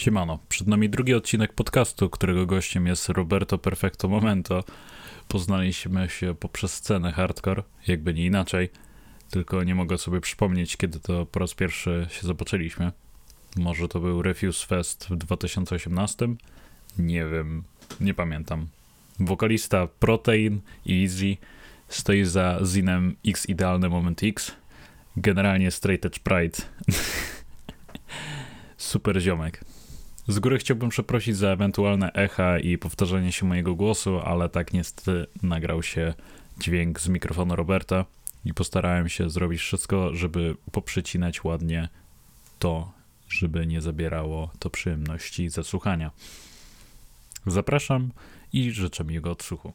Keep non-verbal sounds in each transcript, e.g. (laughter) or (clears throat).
Siemano, przed nami drugi odcinek podcastu, którego gościem jest Roberto Perfecto Momento. Poznaliśmy się poprzez scenę hardcore, jakby nie inaczej, tylko nie mogę sobie przypomnieć, kiedy to po raz pierwszy się zobaczyliśmy. Może to był Refuse Fest w 2018? Nie wiem, nie pamiętam. Wokalista Protein i Easy stoi za zinem X Idealny Moment X. Generalnie Straight Edge Pride. (laughs) Super ziomek. Z góry chciałbym przeprosić za ewentualne echa i powtarzanie się mojego głosu, ale tak niestety nagrał się dźwięk z mikrofonu Roberta i postarałem się zrobić wszystko, żeby poprzycinać ładnie to, żeby nie zabierało to przyjemności ze słuchania. Zapraszam i życzę miłego odsłuchu.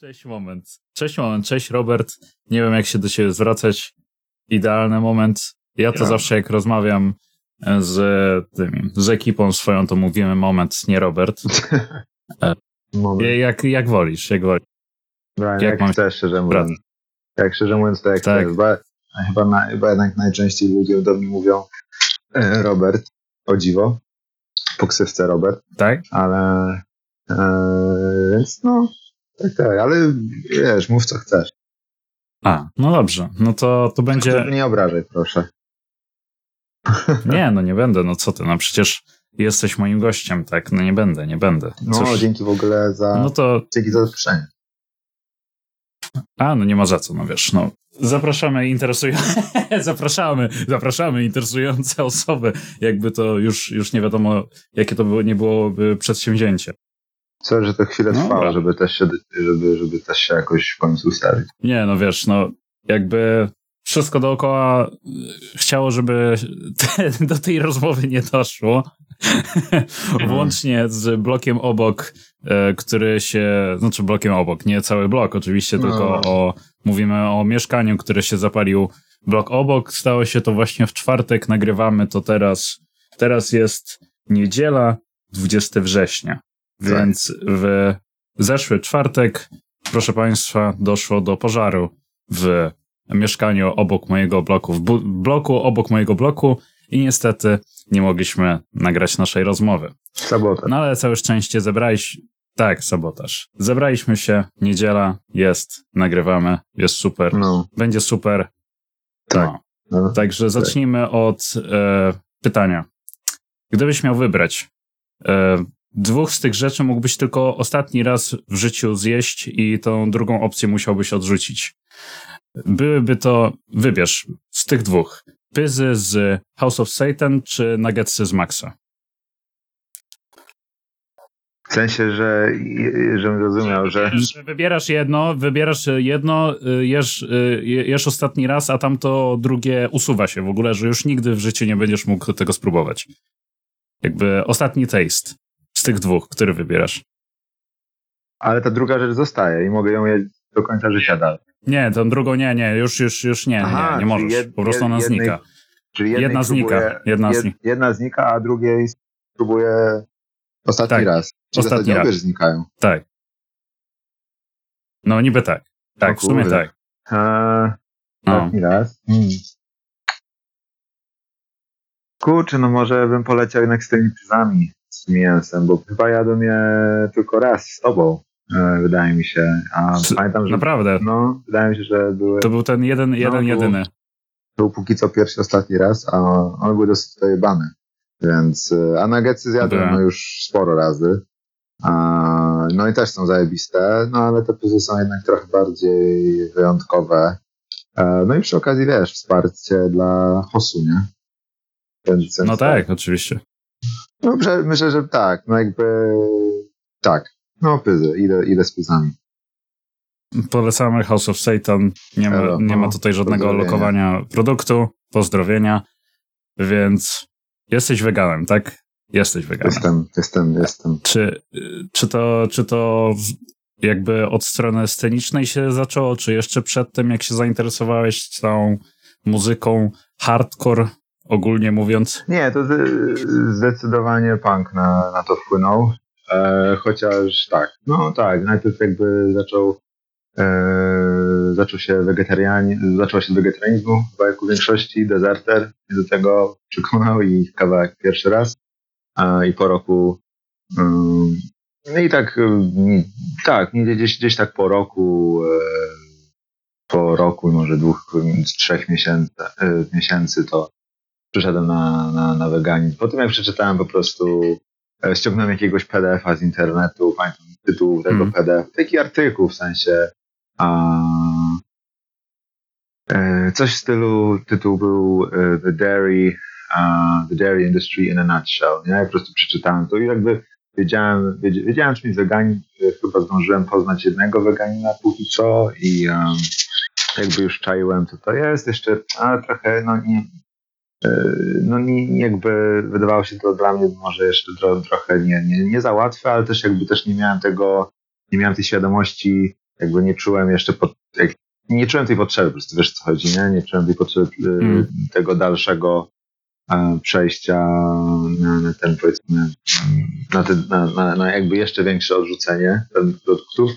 Cześć moment. Cześć moment, cześć Robert. Nie wiem jak się do ciebie zwracać. Idealny moment. Ja to ja. zawsze jak rozmawiam z, tymi, z ekipą swoją, to mówimy moment, nie Robert. (laughs) moment. Jak, jak wolisz, jak wolisz. Brian, jak, jak chcesz, szczerze mówiąc. Jak szczerze mówiąc, to jak tak. chcesz. Bo, chyba, na, chyba jednak najczęściej ludzie do mnie mówią e, Robert, o dziwo. Po ksywce Robert. Tak? Ale e, więc no, tak, tak, ale wiesz, mów co chcesz. A, no dobrze, no to, to będzie... Nie obrażaj, proszę. Nie, no nie będę, no co ty, no przecież jesteś moim gościem, tak? No nie będę, nie będę. Cóż, no, dzięki w ogóle za. No to. Dzięki za zaproszenie. A, no nie ma za co, no wiesz, no. Zapraszamy interesujące, (laughs) zapraszamy, zapraszamy interesujące osoby, jakby to już, już nie wiadomo, jakie to było, nie byłoby przedsięwzięcie. Co, że to chwilę no, trwało, żeby też, się, żeby, żeby też się jakoś w końcu ustawić. Nie, no wiesz, no jakby wszystko dookoła y, chciało, żeby te, (laughs) do tej rozmowy nie doszło. (laughs) Mhm. Włącznie z blokiem obok, e, który się, znaczy blokiem obok, nie cały blok oczywiście, no. tylko o, mówimy o mieszkaniu, które się zapalił blok obok. Stało się to właśnie w czwartek, nagrywamy to teraz. Teraz jest niedziela, 20 września. Tak. Więc w zeszły czwartek, proszę Państwa, doszło do pożaru w mieszkaniu obok mojego bloku, w bloku obok mojego bloku i niestety nie mogliśmy nagrać naszej rozmowy. Sabotaż. No ale całe szczęście zebraliśmy, tak, sabotaż. Zebraliśmy się, niedziela, jest, nagrywamy, jest super, no. będzie super. Tak. No. No. Także tak. zacznijmy od e, pytania. Gdybyś miał wybrać e, dwóch z tych rzeczy mógłbyś tylko ostatni raz w życiu zjeść i tą drugą opcję musiałbyś odrzucić. Byłyby to, wybierz z tych dwóch, pyzy z House of Satan czy nuggetsy z Maxa? W sensie, że, żebym rozumiał, że... Wybierasz jedno, wybierasz jedno, jesz, jesz ostatni raz, a tamto drugie usuwa się w ogóle, że już nigdy w życiu nie będziesz mógł tego spróbować. Jakby ostatni taste z tych dwóch, który wybierasz? Ale ta druga rzecz zostaje i mogę ją jeść do końca życia dalej. Nie, tą drugą nie, nie, już, już, już nie, Aha, nie, nie możesz. Jed, po prostu ona jednej, znika. Czyli jedna znika. Jedna, jed, znika. jedna znika, a drugiej spróbuję ostatni tak, raz. Czyli ostatni raz. znikają. Tak. No niby tak. Tak, w sumie tak. Eee, ostatni no. raz. Hmm. Kurczę, no może bym poleciał jednak z tymi przyzami z mięsem, bo chyba jadłem je tylko raz z tobą. Wydaje mi się. A pamiętam, że. Naprawdę. No, wydaje mi się, że były. To był ten jeden, no, jeden, jedyny. Był póki co pierwszy, ostatni raz, a one były dosyć dojebane. Więc, e, a nuggetsy zjadłem no, już sporo razy. A, no i też są zajebiste, no ale te puzy są jednak trochę bardziej wyjątkowe. E, no i przy okazji, wiesz, wsparcie dla hosu, nie? No tak, oczywiście. No myślę, że tak, no jakby tak. No, pyzy, idę, idę z pyzami. Polecamy House of Satan. Nie ma, Hello, nie ma tutaj żadnego lokowania produktu. Pozdrowienia. Więc jesteś weganem, tak? Jesteś weganem. Jestem, jestem, jestem. Czy, czy, to, czy to jakby od strony scenicznej się zaczęło, czy jeszcze przedtem, jak się zainteresowałeś tą muzyką hardcore, ogólnie mówiąc? Nie, to zdecydowanie punk na, na to wpłynął. E, chociaż tak, no tak, najpierw jakby zaczął Eee, zaczął się wegetarian, zaczął się wegetarianizmu, chyba jak u większości, dezerter mnie do tego przekonał i kawałek pierwszy raz. I po roku, no i tak, tak, gdzieś, gdzieś tak po roku, e, po roku, może dwóch, trzech miesięcy, e, miesięcy to przyszedłem na, na, na weganizm. Po tym jak przeczytałem po prostu, e, ściągnąłem jakiegoś PDF-a z internetu, pamiętam tytuł tego mm. PDF, taki artykuł w sensie, a, coś w stylu, tytuł był The Dairy, uh, The Dairy Industry in a Nutshell, nie? Ja po prostu przeczytałem to i jakby wiedziałem, wiedziałem czym jest weganin, chyba zdążyłem poznać jednego weganina póki co i um, jakby już czaiłem, co to jest, jeszcze, ale trochę, no nie, e, no nie, jakby wydawało się to dla mnie może jeszcze tro, trochę nie, nie, nie za łatwe, ale też jakby też nie miałem tego, nie miałem tej świadomości, jakby nie czułem jeszcze pod, jak, nie czułem tej potrzeby, po prostu wiesz co chodzi, nie? Nie czułem tej potrzeby mm. tego dalszego przejścia na, na ten powiedzmy, na, te, na, na, na, jakby jeszcze większe odrzucenie produktów.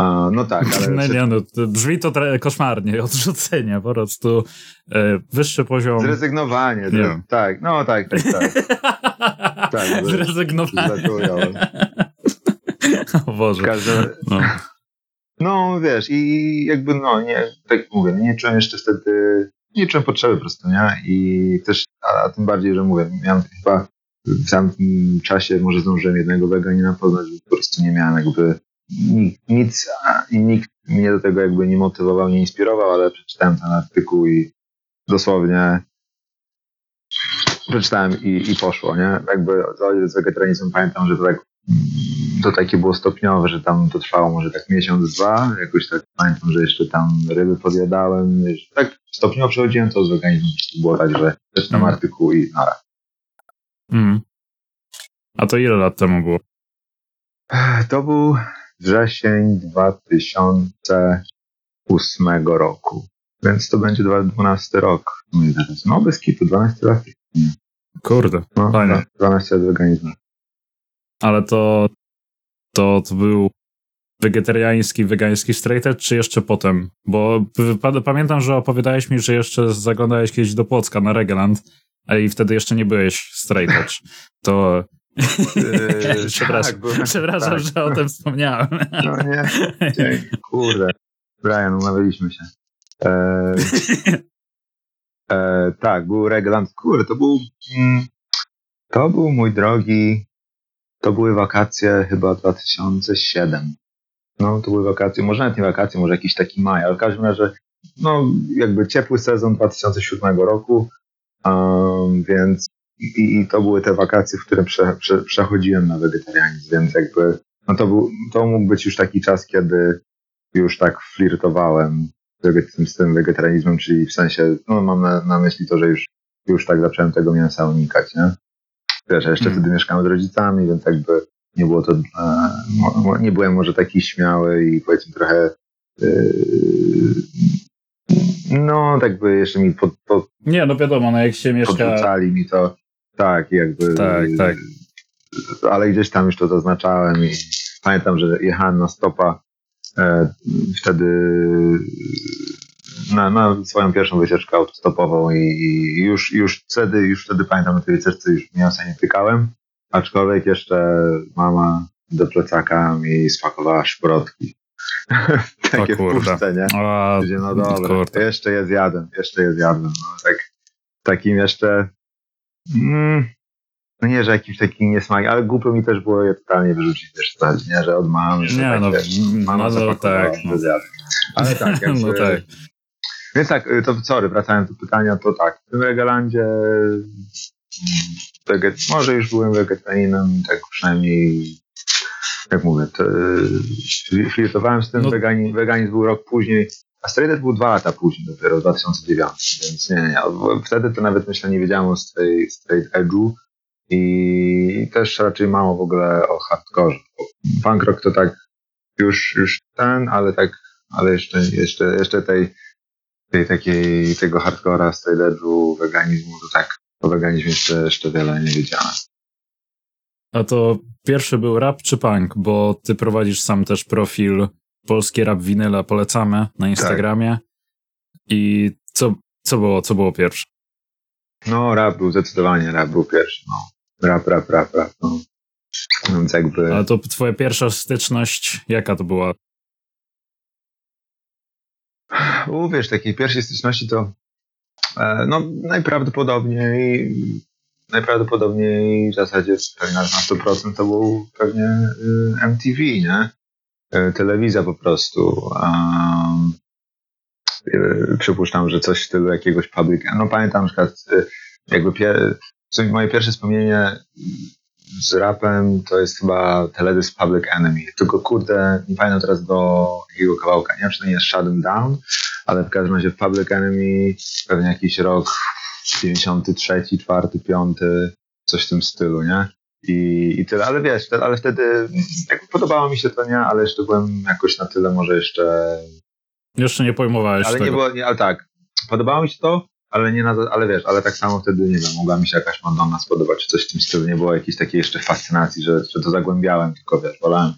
A, no tak, ale... (laughs) No, nie, no, to brzmi to koszmarnie, (laughs) odrzucenie, po prostu e, wyższy poziom... Zrezygnowanie, nie. tak, no tak, tak, tak. (laughs) tak Zrezygnowanie. O Boże. Każde... No. no wiesz, i jakby no, nie, tak mówię, nie czułem jeszcze wtedy nie czułem potrzeby po prostu, nie? I też, a, a tym bardziej, że mówię, miałem chyba w tamtym czasie może zdążyłem jednego weganina poznać, że po prostu nie miałem jakby nic i nikt mnie do tego jakby nie motywował, nie inspirował, ale przeczytałem ten artykuł i dosłownie przeczytałem i, i poszło, nie? Jakby z wegetarianizmem pamiętam, że to tak to takie było stopniowe, że tam to trwało może tak miesiąc, dwa, jakoś tak pamiętam, że jeszcze tam ryby podjadałem, tak stopniowo przechodziłem to z organizmem, było tak, że przeczytam mm. artykuł i nara. Mm. A to ile lat temu było? To był wrzesień 2008 roku, więc to będzie 12 rok. No bez kitu, 12 lat. Kurde, no, fajnie. 12 lat organizmu. Ale to, to, to był wegetariański, wegański straight edge, czy jeszcze potem? Bo pamiętam, że opowiadałeś mi, że jeszcze zaglądałeś kiedyś do Płocka na Regeland, a i wtedy jeszcze nie byłeś straight (laughs) edge. To... Yy, (laughs) przepraszam, tak, przepraszam tak. że o tym wspomniałem. No nie, kurde. Brian, umawialiśmy się. E, e, tak, był Regeland. Kurde, to był... Mm, to był mój drogi to były wakacje chyba 2007. No, to były wakacje, może nawet nie wakacje, może jakiś taki maj, ale w każdym razie, no, jakby ciepły sezon 2007 roku, um, więc i, i, to były te wakacje, w które prze, prze, przechodziłem na wegetarianizm, więc jakby, no to, był, to mógł być już taki czas, kiedy już tak flirtowałem z tym wegetarianizmem, czyli w sensie, no mam na, na myśli to, że już, już tak zacząłem tego mięsa unikać, nie? Wiesz, jeszcze mm. wtedy mieszkałem z rodzicami, więc jakby nie było to, nie byłem może taki śmiały i powiedzmy trochę e, no, tak by jeszcze mi pod, pod Nie, no wiadomo, no jak się mieszka... Podrzucali mi to, tak, jakby... Tak, tak. Ale gdzieś tam już to zaznaczałem i pamiętam, że jechałem na stopa e, wtedy na, na swoją pierwszą wycieczkę autostopową i, i, już, już wtedy, już wtedy pamiętam na tej wycieczce już mięsa nie tykałem, aczkolwiek jeszcze mama do plecaka mi spakowała szprotki. (laughs) Takie wpuszczenie. Gdzie no dobra, jeszcze je zjadłem, jeszcze je zjadłem. No, tak, takim jeszcze mm, no nie, że jakimś takim niesmak, ale głupio mi też było je totalnie wyrzucić też wtedy, nie, że od mamy, że nie, tak, no, wiesz, mama no, no tak, no. Ale tak, jak, (laughs) no tak. Więc tak, y, to sorry, wracając do pytania, to tak, w tym Regalandzie weget, może już byłem wegetarianem, tak przynajmniej jak mówię, to, y, flirtowałem z tym, no. weganizm, weganizm był rok później, a Straight był dwa lata później, dopiero w 2009, więc nie, nie, nie. Wtedy to nawet myślę nie wiedziałem o straight, straight edge'u i też raczej mało w ogóle o hardcore. Punk rock to tak już, już ten, ale tak, ale jeszcze, jeszcze, jeszcze tej tej takiej, tego hardcora, styledżu, weganizmu, to tak o weganizmie jeszcze, jeszcze wiele nie wiedziałem. A to pierwszy był rap czy punk? Bo ty prowadzisz sam też profil polskie rap winyla polecamy na Instagramie. Tak. I co, co, było, co było pierwsze? No, rap był zdecydowanie, rap był pierwszy. No. Rap, rap, rap, rap. No. Więc jakby... A to twoja pierwsza styczność, jaka to była? Uwierz, takiej pierwszej styczności to e, no najprawdopodobniej najprawdopodobniej w zasadzie pewnie na 100% to był pewnie y, MTV, nie? E, telewizja po prostu. Um, przypuszczam, że coś w stylu jakiegoś public. No pamiętam na przykład y, jakby pie, moje pierwsze wspomnienie z rapem to jest chyba teledysk Public Enemy. Tylko kurde, nie pamiętam teraz do jakiego kawałka. Nie wiem, czy to nie jest Shut Down, ale w każdym razie Public Enemy pewnie jakiś rok 93, 4, 5, coś w tym stylu, nie? I, i tyle, ale wiesz, ale wtedy jakby podobało mi się to, nie? Ale jeszcze byłem jakoś na tyle może jeszcze... Jeszcze nie pojmowałeś Ale tego. nie było, nie, ale tak, podobało mi się to, ale nie na, ale wiesz, ale tak samo wtedy, nie wiem, mogła mi się jakaś Madonna spodobać, czy coś w tym stylu, nie było jakiejś takiej jeszcze fascynacji, że, że to zagłębiałem, tylko wiesz, wolałem.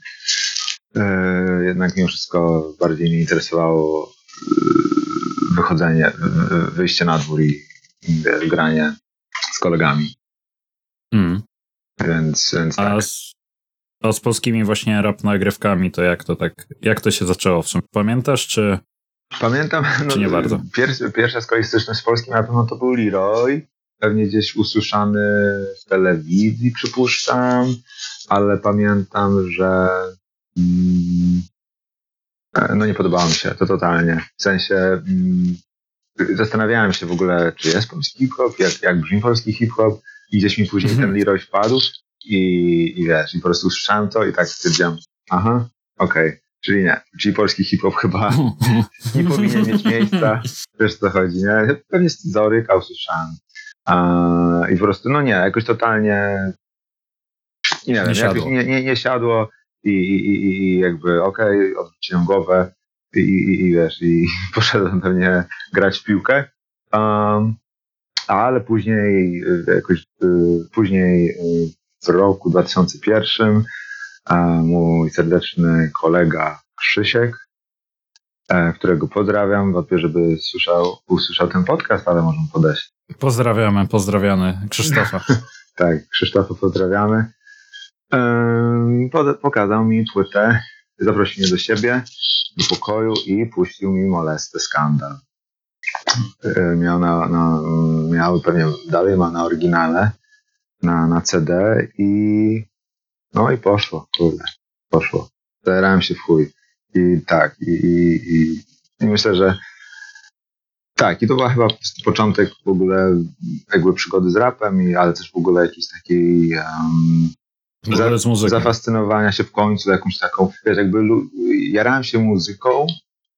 Yy, jednak mimo wszystko bardziej mnie interesowało yy, wychodzenie, yy, wyjście na dwór i, i wiesz, granie z kolegami. Mm. Więc, więc a, tak. z, a z polskimi właśnie rap nagrywkami, to jak to tak, jak to się zaczęło w sumie? Pamiętasz, czy... Pamiętam, no, nie bardzo. Pierwsza, pierwsza z kolei styczność z polskim rapem, no to był Leroy, pewnie gdzieś usłyszany w telewizji, przypuszczam, ale pamiętam, że mm, e, no nie podobało mi się to totalnie. W sensie mm, zastanawiałem się w ogóle, czy jest polski hip-hop, jak, jak brzmi polski hip-hop i gdzieś mi później ten Leroy wpadł i, i wiesz, i po prostu usłyszałem to i tak stwierdziłem, aha, okej, okay. Czyli nie. Czyli polski hip-hop chyba (laughs) nie powinien mieć miejsca. Wiesz co chodzi, nie? Pewnie scyzoryka usłyszałem. I po prostu, no nie, jakoś totalnie nie wiem, nie siadło, nie, nie, nie siadło i, i, i, i jakby okej, okay, odwróciłem głowę i, i, i wiesz, i (laughs) poszedłem pewnie grać w piłkę. Um, ale później jakoś y, później y, w roku 2001 mój serdeczny kolega Krzysiek, e, którego pozdrawiam. Wątpię, żeby słyszał, usłyszał ten podcast, ale możemy podać. Pozdrawiamy, pozdrawiamy Krzysztofa. (laughs) tak, Krzysztofa pozdrawiamy. Pokazał mi płytę, zaprosił mnie do siebie, do pokoju i puścił mi molestę skandal. E, miał, na, na, miał pewnie dalej ma na oryginale, na, na CD i no i poszło, kurde, poszło. Zajerałem się w chuj. I tak, i, i, i, i myślę, że tak, i to był chyba początek w ogóle jakby przygody z rapem, i, ale też w ogóle jakiejś takiej um, za, zafascynowania się w końcu jakąś taką, wiesz, jakby jarałem się muzyką,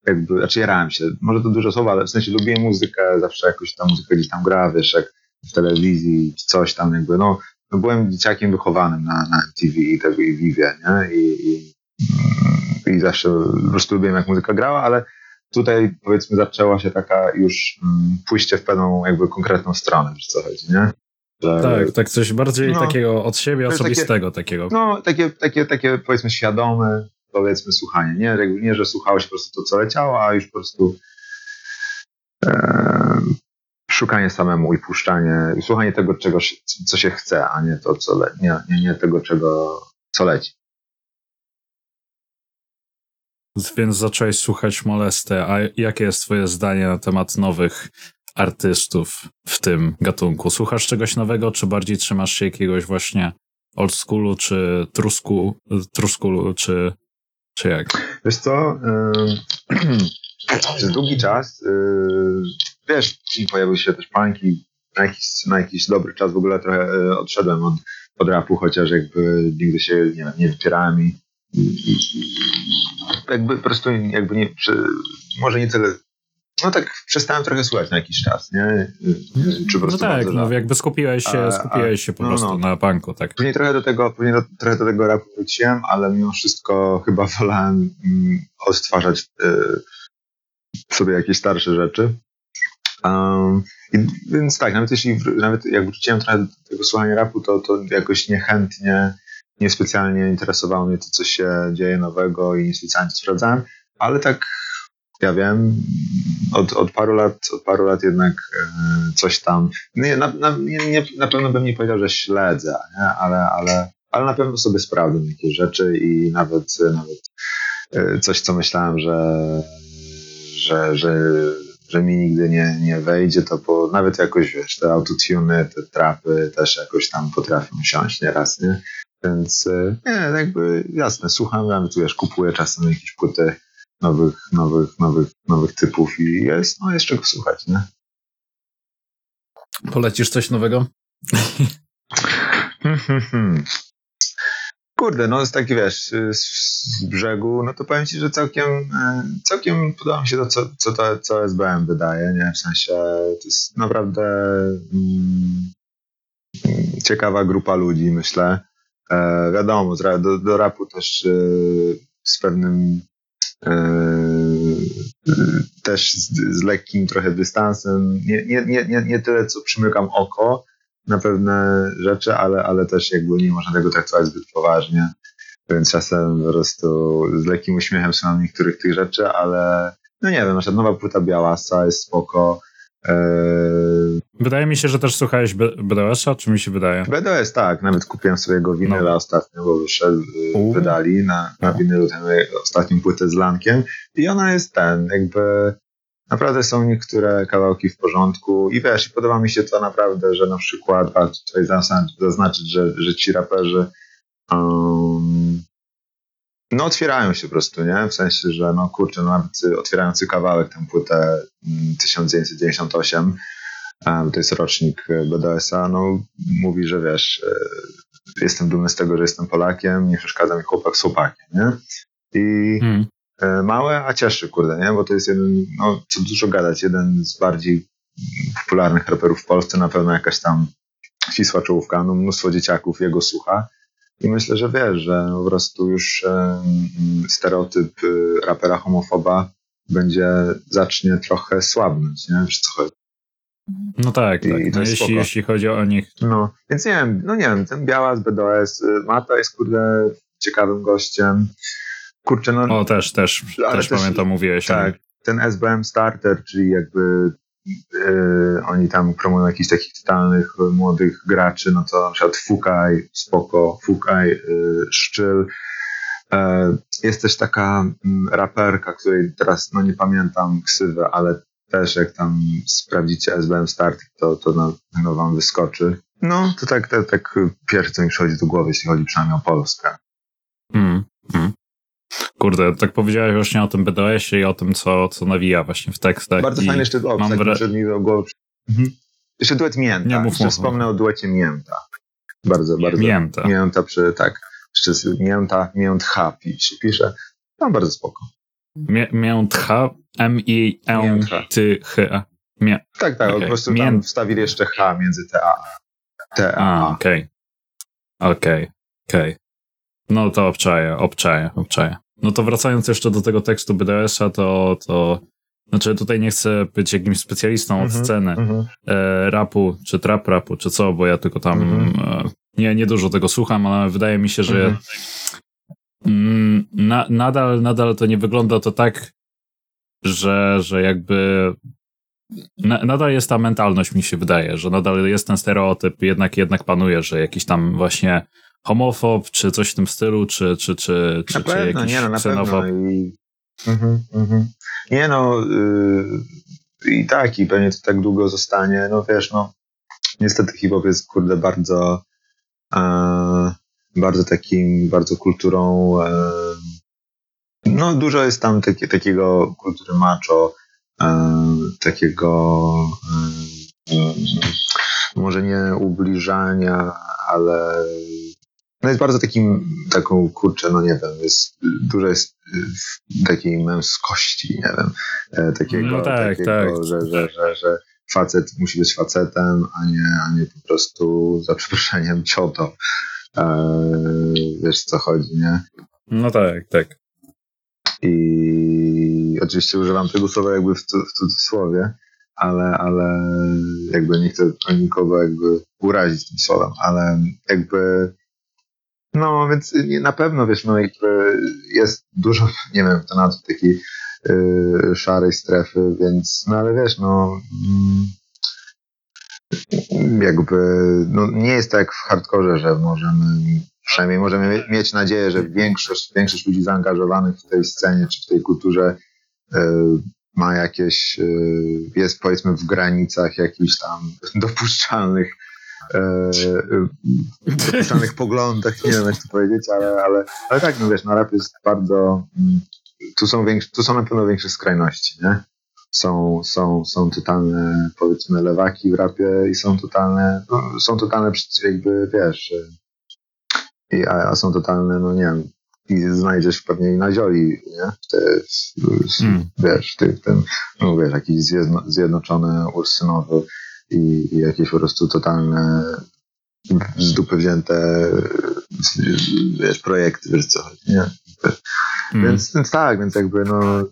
jakby, znaczy jarałem się, może to dużo słowa, ale w sensie lubiłem muzykę, zawsze jakoś ta muzyka gdzieś tam gra, wiesz, jak w telewizji, coś tam jakby, no no byłem dzieciakiem wychowanym na, na MTV i tego i Vivie, nie? I, i, mm, I zawsze po prostu lubiłem jak muzyka grała, ale tutaj powiedzmy zaczęła się taka już um, pójście w pewną jakby konkretną stronę, wiesz co chodzi, nie? Że, tak, tak coś bardziej no, takiego od siebie osobistego takie, takiego. No, takie, takie, takie powiedzmy świadome, powiedzmy słuchanie, nie? Nie, że słuchało się po prostu to, co leciało, a już po prostu e, szukanie samemu i puszczanie, słuchanie tego, czego, co się chce, a nie to, co le, nie, nie, nie tego, czego, co leci. Więc zacząłeś słuchać Molestę, a jakie jest twoje zdanie na temat nowych artystów w tym gatunku? Słuchasz czegoś nowego, czy bardziej trzymasz się jakiegoś właśnie old schoolu, czy trusku, truskulu, czy, czy jak? Wiesz co, (clears throat) przez długi czas yy, wiesz, pojawiły się też panki, na jakiś, na jakiś dobry czas w ogóle trochę e, odszedłem od, od rapu, chociaż jakby nigdy się nie, nie wypierałem i, i, i, jakby po prostu jakby nie, może nie tyle no tak przestałem trochę słuchać na jakiś czas, nie? Czy po no tak, no jakby skupiłeś się, skupiłeś się po no, prostu no. na punku, tak. Później trochę do tego, później do, trochę do tego rapu wróciłem, ale mimo wszystko chyba (laughs) wolałem mm, odtwarzać y, sobie jakieś starsze rzeczy. Um, i, więc tak, nawet jeśli, nawet jak wróciłem trochę do tego słuchania rapu, to, to jakoś niechętnie, niespecjalnie interesowało mnie to, co się dzieje nowego i niespecjalnie sprawdzałem. ale tak ja wiem, od, od paru lat, od paru lat jednak e, coś tam, nie, na, na, nie, na pewno bym nie powiedział, że śledzę, nie? Ale, ale, ale na pewno sobie sprawdzam jakieś rzeczy i nawet, nawet e, coś, co myślałem, że, że, że, że mi nigdy nie, nie wejdzie, to po, nawet jakoś, wiesz, te autotuny, te trapy też jakoś tam potrafią siąść nieraz, nie? Więc e, nie, jakby jasne, słucham, nawet wiesz, kupuję czasem jakieś płyty nowych, nowych, nowych, nowych typów i jest, no jest czego słuchać, nie? Polecisz coś nowego? Kurde, no jest taki wiesz, z brzegu, no to powiem ci, że całkiem, e, całkiem podoba mi się to, co, co, to, co SBM wydaje, nie? W sensie to jest naprawdę mm, ciekawa grupa ludzi, myślę. E, wiadomo, do, do rapu też e, z pewnym też z, z, lekkim trochę dystansem. Nie, nie, nie, nie, nie tyle, co przymykam oko na pewne rzeczy, ale, ale też jakby nie można tego traktować zbyt poważnie. Więc czasem po prostu z lekkim uśmiechem słucham niektórych tych rzeczy, ale no nie wiem, nasza nowa płyta Białasa jest spoko. Eee... Wydaje mi się, że też słuchałeś BDS-a, czy mi się wydaje? BDS, tak. Nawet kupiłem sobie go winyla no. ostatnio, bo wyszedł, U. wydali na, na winylu tę ostatnią płytę z Lankiem i ona jest ten, jakby naprawdę są niektóre kawałki w porządku i wiesz, podoba mi się to naprawdę, że na przykład, a tutaj zaznaczyć, że, że ci raperzy um, no otwierają się po prostu, nie? W sensie, że no kurczę, no nawet otwierający kawałek tę płytę 1998, mm, to jest rocznik BDS-a, no mówi, że wiesz, e, jestem dumny z tego, że jestem Polakiem, nie przeszkadza mi chłopak z chłopakiem, nie? I hmm. E, małe, a cieszy, kurde, nie? Bo to jest jeden, no co dużo gadać, jeden z bardziej popularnych raperów w Polsce, na pewno jakaś tam ścisła czołówka, no mnóstwo dzieciaków jego słucha i myślę, że wiesz, że po prostu już stereotyp y, rapera homofoba będzie, zacznie trochę słabnąć, nie? Wiesz co chodzi? No tak, tak. No jeśli, jeśli chodzi o nich. No, więc nie wiem, no nie wiem, ten Biała z BDS, y, Mata jest kurde ciekawym gościem. Kurczę, no... O, też, też, też, też pamiętam, mówiłeś. Tak, ten SBM Starter, czyli jakby Yy, oni tam promują jakichś takich totalnych młodych graczy, no to na przykład Fukaj, spoko, Fukaj, yy, Szczyl. Yy, jest też taka mm, raperka, której teraz no nie pamiętam ksywę, ale też jak tam sprawdzicie SBM Start, to, to na pewno wam wyskoczy. No, to tak, tak, tak pierwsze, co mi przychodzi do głowy, jeśli chodzi przynajmniej o Polskę. Mm, mm. Kurde, tak powiedziałeś właśnie o tym BDS-ie i o tym, co, co nawija właśnie w tekstach. Bardzo fajny jeszcze o, mam tak, wra... mi do głowy. Mhm. Jeszcze duet Mięta. Nie, mów, jeszcze mów, wspomnę o duecie Mięta. Bardzo, bardzo. Mięta. Mięta przy, tak. Jeszcze Mięta, Miętcha się pisze. Tam bardzo spoko. Miętcha, M-I-N-T-H. Mię... Tak, tak, okay. po prostu tam wstawili jeszcze H między T a T a Okej. Okej, okej. No to obczaję, obczaję, obczaję. No to wracając jeszcze do tego tekstu BDS-a, to, to znaczy tutaj nie chcę być jakimś specjalistą od mm-hmm, sceny mm-hmm. E, rapu, czy trap rapu, czy co, bo ja tylko tam mm-hmm. e, nie, nie dużo tego słucham, ale wydaje mi się, że mhm. mm, na, nadal, nadal to nie wygląda to tak, że, że jakby na, nadal jest ta mentalność, mi się wydaje, że nadal jest ten stereotyp, jednak, jednak panuje, że jakiś tam właśnie homofob, czy coś w tym stylu, czy, czy, czy, czy, na czy pewno, jakiś nie, no, na ksenofob. Pewno. I... Mhm, mhm. Nie no, yy, i tak, i pewnie to tak długo zostanie. No wiesz, no, niestety hip-hop jest, kurde, bardzo, yy, bardzo takim, bardzo kulturą, yy, no dużo jest tam taki, takiego kultury macho, e, takiego może nie ubliżania, ale no jest bardzo takim, taką, kurczę, no nie wiem, jest, dużo jest y, takiej męskości, nie wiem, e, takiego, no tak, takiego tak. Że, że, że, że facet musi być facetem, a nie, a nie po prostu, za przeproszeniem, cioto. Eee, wiesz, co chodzi, nie? No tak, tak. I oczywiście używam tego słowa jakby w, w cudzysłowie, ale, ale jakby nie chcę nikogo jakby urazić tym słowem, ale jakby No, więc na pewno, wiesz, no jest dużo, (laughs) nie wiem, to na takiej yy, szarej strefy, więc, no ale wiesz, no mm, jakby, no nie jest tak w hardkorze, że możemy, przynajmniej możemy mieć nadzieję, że większość, większość ludzi zaangażowanych w tej scenie czy w tej kulturze yy, ma jakieś, yy, jest powiedzmy w granicach jakichś tam (laughs) dopuszczalnych e, dopuszczalnych (laughs) poglądach, nie wiem jak to powiedzieć, ale, ale, ale tak, no wiesz, no rap jest bardzo, mm, tu są, większe, tu są na pewno większe skrajności, nie? Są, są, są totalne, powiedzmy, lewaki w rapie i są totalne, no, są totalne jakby, wiesz, i, a, a są totalne, no nie wiem, i znajdziesz pewnie i na zioli, nie? Te, mm. Wiesz, ty, ten, no wiesz, jakiś zjedno, zjednoczony ursynowy i, i jakieś po prostu totalne z dupy wzięte wiesz, projekty, wiesz co chodzi, nie? Mm. Więc, więc tak, więc jakby no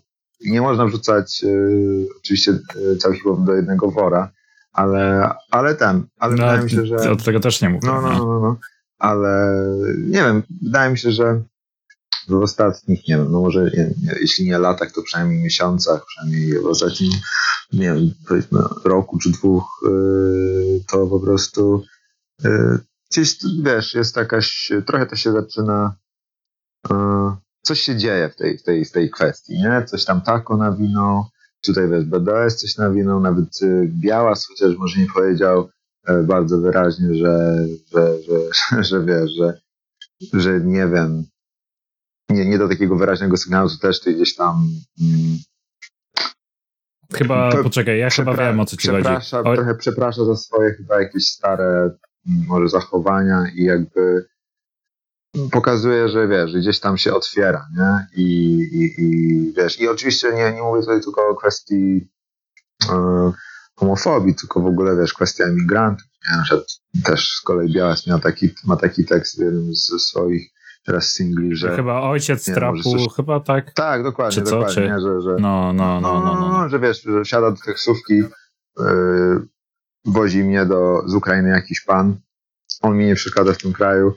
nie można wrzucać y, oczywiście y, cały hip do jednego wora, ale, ale ten, ale no, wydaje mi się, że... Od tego też nie mówię. No, no, no, no, no. Ale nie wiem, wydaje mi się, że w ostatnich, nie wiem, no może jeśli nie latach, to przynajmniej miesiącach, przynajmniej w ostatnim, nie wiem, powiedzmy roku czy dwóch, yy, to po prostu yy, gdzieś, wiesz, jest jakaś, trochę to się zaczyna, yy, coś się dzieje w tej, w tej, w tej kwestii, nie? Coś tam tako nawinął, tutaj wiesz, BDS coś nawinął, nawet Białas, chociaż może nie powiedział yy, bardzo wyraźnie, że, że, że, że, (laughs) że wiesz, że, że nie wiem, nie, nie do takiego wyraźnego sygnału, to też ty gdzieś tam mm, Chyba, poczekaj, ja chyba wiem o co ci chodzi. O... Trochę przeprasza za swoje chyba jakieś stare mm, może zachowania i jakby pokazuje, że wiesz, gdzieś tam się otwiera, nie? I, i, i wiesz, i oczywiście nie, nie mówię tutaj tylko o kwestii e, homofobii, tylko w ogóle, wiesz, kwestia emigrantów, nie? Na przykład też z kolei Białas miał taki, ma taki tekst w jednym ze swoich teraz singli, że... Chyba ojciec nie, trapu, coś... chyba tak? Tak, dokładnie, Czy co? dokładnie, Czy... Że, że... No, no, no, no, no, no. Że wiesz, że wsiada do taksówki, yy, wozi mnie do, z Ukrainy jakiś pan, on mi nie przeszkadza w tym kraju,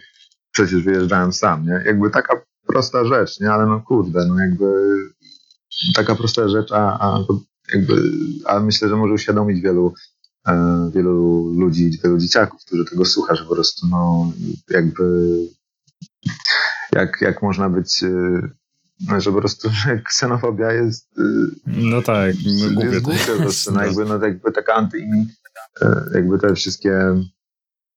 przecież wyjeżdżałem sam, nie? Jakby taka prosta rzecz, nie? Ale no kurde, no jakby taka prosta rzecz, a, a jakby, a myślę, że może uświadomić wielu e, wielu ludzi, wielu dzieciaków, którzy tego słucha, że po prostu no jakby jak, jak można być no, że po prostu że ksenofobia jest no tak, głupie jest głupie po prostu, no, jakby, no, jakby taka anty jakby te wszystkie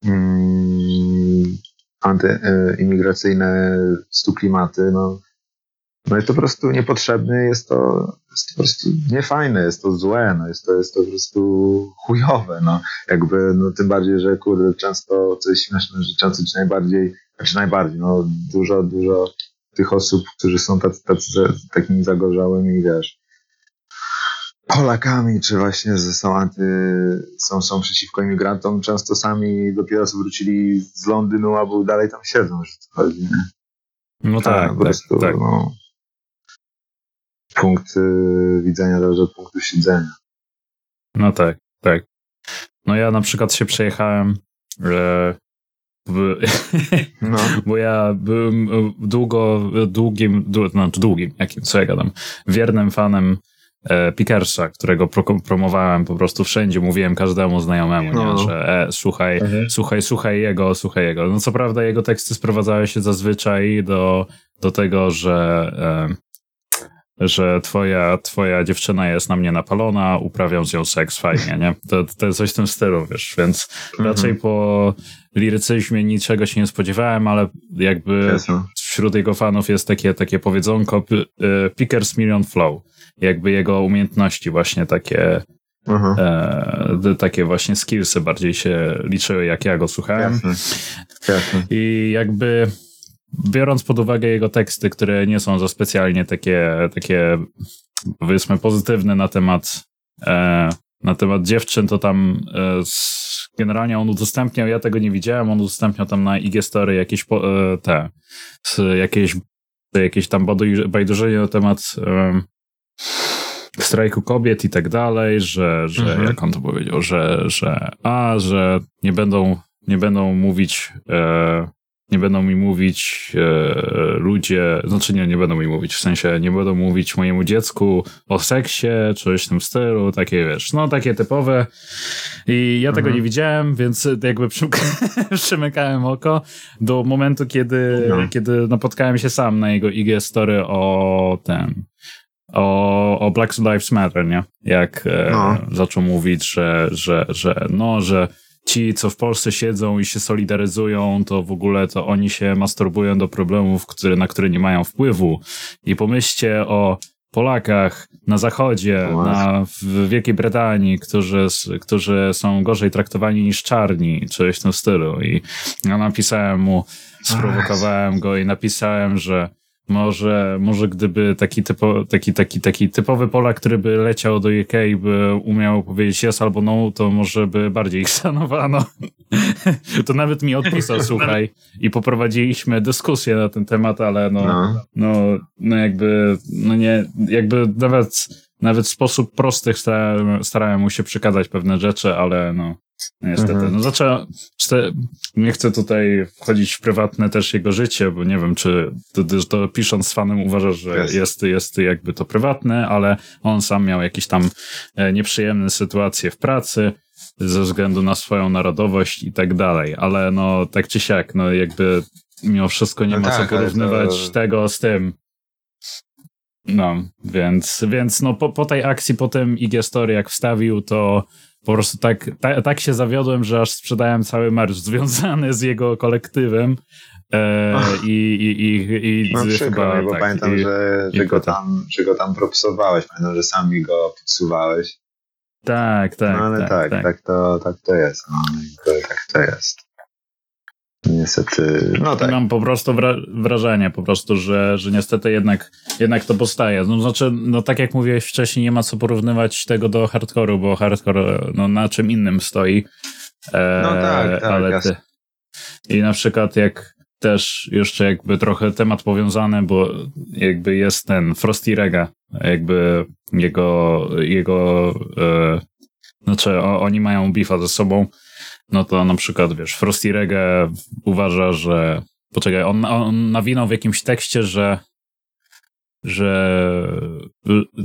mm, antyimigracyjne stuklimaty, no, no jest to po prostu niepotrzebne, jest to, jest to po prostu niefajne, jest to złe, no jest to, jest to po prostu chujowe, no. Jakby, no tym bardziej, że kurde, często, co jest śmieszne, że często czy najbardziej znaczy najbardziej, no dużo, dużo tych osób, którzy są tacy, tacy takimi zagorzałymi, wiesz, Polakami, czy właśnie są anty, są, są przeciwko imigrantom, często sami dopiero co wrócili z Londynu albo dalej tam siedzą, że to chodzi, nie? No tak, tak, po prostu, tak, tak. No, punkt y, widzenia zależy od punktu siedzenia. No tak, tak. No ja na przykład się przejechałem e, no. (laughs) Bo ja byłem długo, długim, dłu, znaczy długim, jakim, co ja gadam, wiernym fanem e, Pickersa, którego pro, promowałem po prostu wszędzie, mówiłem każdemu znajomemu, no. nie, że e, słuchaj, mhm. słuchaj, słuchaj jego, słuchaj jego. No co prawda jego teksty sprowadzały się zazwyczaj do, do tego, że e, że twoja, twoja dziewczyna jest na mnie napalona, uprawiam z nią seks fajnie, nie? To, to jest coś w tym stylu, wiesz, więc mhm. raczej po lirycyzmie niczego się nie spodziewałem, ale jakby wśród jego fanów jest takie, takie powiedzonko y, Pickers Million Flow, jakby jego umiejętności właśnie takie mhm. e, takie właśnie skillsy bardziej się liczyły, jak ja go słuchałem. Jasne. Jasne. I jakby biorąc pod uwagę jego teksty, które nie są za specjalnie takie, takie powiedzmy pozytywne na temat e, na temat dziewczyn, to tam e, generalnie on udostępniał, ja tego nie widziałem, on udostępniał tam na IG Story jakieś po, e, te, jakieś, jakieś tam bajdurzenie na temat e, strajku kobiet i tak dalej, że, że mhm. jak on to powiedział, że, że a, że nie będą, nie będą mówić e, nie będą mi mówić e, ludzie, znaczy nie, nie będą mi mówić, w sensie nie będą mówić mojemu dziecku o seksie, coś w tym stylu, takie wiesz, no takie typowe i ja mhm. tego nie widziałem, więc jakby (laughs) przymykałem oko do momentu, kiedy, no. kiedy napotkałem się sam na jego IG story o ten, o, o Black Lives Matter, nie? Jak e, no. zaczął mówić, że, że, że, no, że ci, co w Polsce siedzą i się solidaryzują, to w ogóle to oni się masturbują do problemów, które, na które nie mają wpływu. I pomyślcie o Polakach na zachodzie, na, w Wielkiej Brytanii, którzy, którzy są gorzej traktowani niż czarni, coś w tym stylu. I ja napisałem mu, sprowokowałem go i napisałem, że może, może gdyby taki, typo, taki, taki, taki typowy Polak, który by leciał do UK i by umiał powiedzieć yes albo no, to może by bardziej ich (laughs) szanowano. to nawet mi odpisał, (laughs) słuchaj, i poprowadziliśmy dyskusję na ten temat, ale no, no, no, no jakby, no nie, jakby nawet, nawet w sposób prosty starałem, starałem mu się przekazać pewne rzeczy, ale no, Niestety. Mhm. No zaczęła, nie chcę tutaj wchodzić w prywatne też jego życie, bo nie wiem, czy to, to pisząc z fanem uważa, że jest. jest, jest jakby to prywatne, ale on sam miał jakieś tam e, nieprzyjemne sytuacje w pracy ze względu na swoją narodowość i tak dalej, ale no tak czy siak, no jakby mimo wszystko nie no ma tak, co porównywać to... tego z tym. No, więc, więc no po, po tej akcji, po tym IG Story jak wstawił, to po prostu tak, ta, tak się zawiodłem, że aż sprzedałem cały merch związany z jego kolektywem. E, i, i, i, i no, chyba, mi, bo tak, pamiętam, i, że, że, go tam, że go tam propsowałeś, pamiętam, że sami go podsuwałeś. Tak, tak. No ale tak, tak, tak, tak to, tak to jest. No, tak to jest. Niestety, no tak. Mam po prostu wrażenie, po prostu, że, że niestety jednak, jednak to powstaje. No, znaczy, no tak jak mówiłeś wcześniej, nie ma co porównywać tego do hardcore'u, bo hardcore no, na czym innym stoi. E, no tak, tak. Ale ty... I na przykład jak też jeszcze jakby trochę temat powiązany, bo jakby jest ten Frosty Rega, jakby jego, jego e, znaczy o, oni mają bifa ze sobą no to na przykład, wiesz, Frosty Reggae uważa, że poczekaj, on, on nawinął w jakimś tekście, że że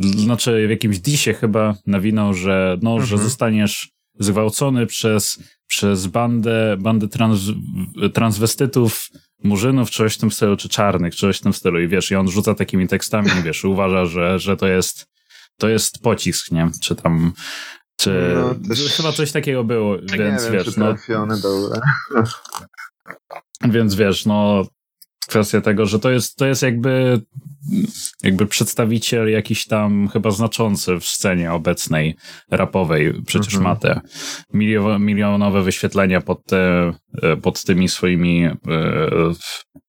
znaczy w jakimś disie chyba nawinął, że no, mhm. że zostaniesz zgwałcony przez, przez bandę, bandę trans, transwestytów, murzynów, coś w tym stylu, czy czarnych, coś w tym stylu. I wiesz, i on rzuca takimi tekstami, wiesz, uważa, że, że to jest to jest pocisk, nie? Czy tam czy no, też... chyba coś takiego było, tak więc nie wiesz. Wiem, no, dobra. Więc wiesz, no kwestia tego, że to jest, to jest jakby jakby przedstawiciel jakiś tam chyba znaczący w scenie obecnej rapowej. Przecież mhm. ma te milionowe wyświetlenia pod, te, pod tymi swoimi e,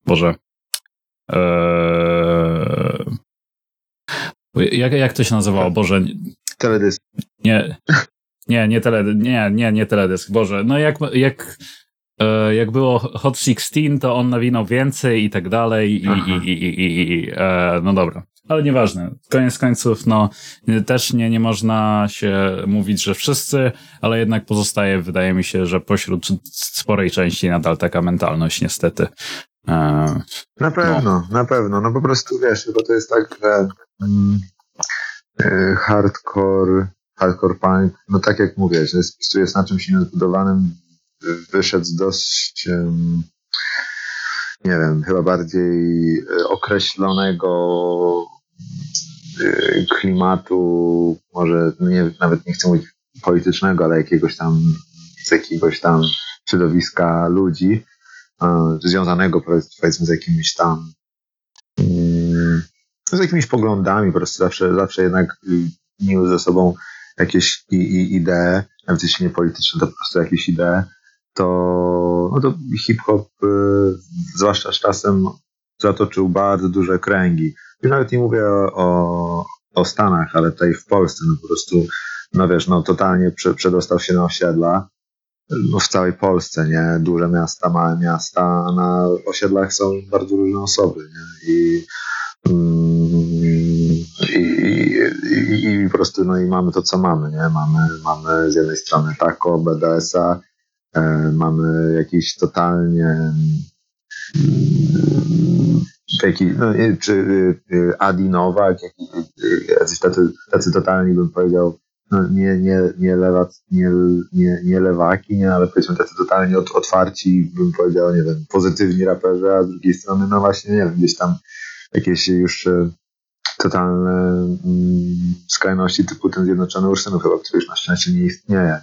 Boże e, jak, jak to się nazywało? Boże. Teledysk. Nie, nie, nie, teledysk, nie, nie, nie teledysk, Boże. No jak, jak, e, jak było Hot 16, to on nawinął więcej i tak dalej i, i, i, i, i e, no dobra. Ale nieważne. Koniec końców, no, też nie, nie można się mówić, że wszyscy, ale jednak pozostaje, wydaje mi się, że pośród sporej części nadal taka mentalność, niestety. E, na pewno, no. na pewno. No po prostu wiesz, bo to jest tak, że mm, e, hardcore hardcore punk, no tak jak mówię, jest, jest na czymś niezbudowanym, wyszedł z dość, nie wiem, chyba bardziej e, określonego e, klimatu, może nie, nawet nie chcę mówić politycznego, ale jakiegoś tam, z jakiegoś tam środowiska ludzi, e, związanego powiedzmy z jakimiś tam mm, z jakimiś poglądami, po prostu zawsze, zawsze jednak miły ze sobą jakieś i, i idee, nawet jeśli nie polityczne, to po prostu jakieś idee, to, no to hip-hop, y, zwłaszcza z czasem, zatoczył bardzo duże kręgi. Już nawet nie mówię o, o, Stanach, ale tutaj w Polsce, no po prostu, no wiesz, no totalnie prze, przedostał się na osiedla, no w całej Polsce, nie? Duże miasta, małe miasta, a na osiedlach są bardzo różne osoby, nie? I Mm, i, i, po prostu no i mamy to, co mamy, nie? Mamy, mamy z jednej strony taco, BDS-a, e, mamy jakiś totalnie taki, no, czy Adi Nowak, jacyś tacy, tacy totalni bym powiedział, no, nie, nie, nie, lewa, nie, nie, nie lewaki, nie, ale powiedzmy tacy totalnie otwarci, bym powiedział, nie wiem, pozytywni raperzy, a z drugiej strony, no właśnie, nie wiem, gdzieś tam jakieś już totalne mm, skrajności typu ten Zjednoczony Ursynów chyba, który już na szczęście nie istnieje.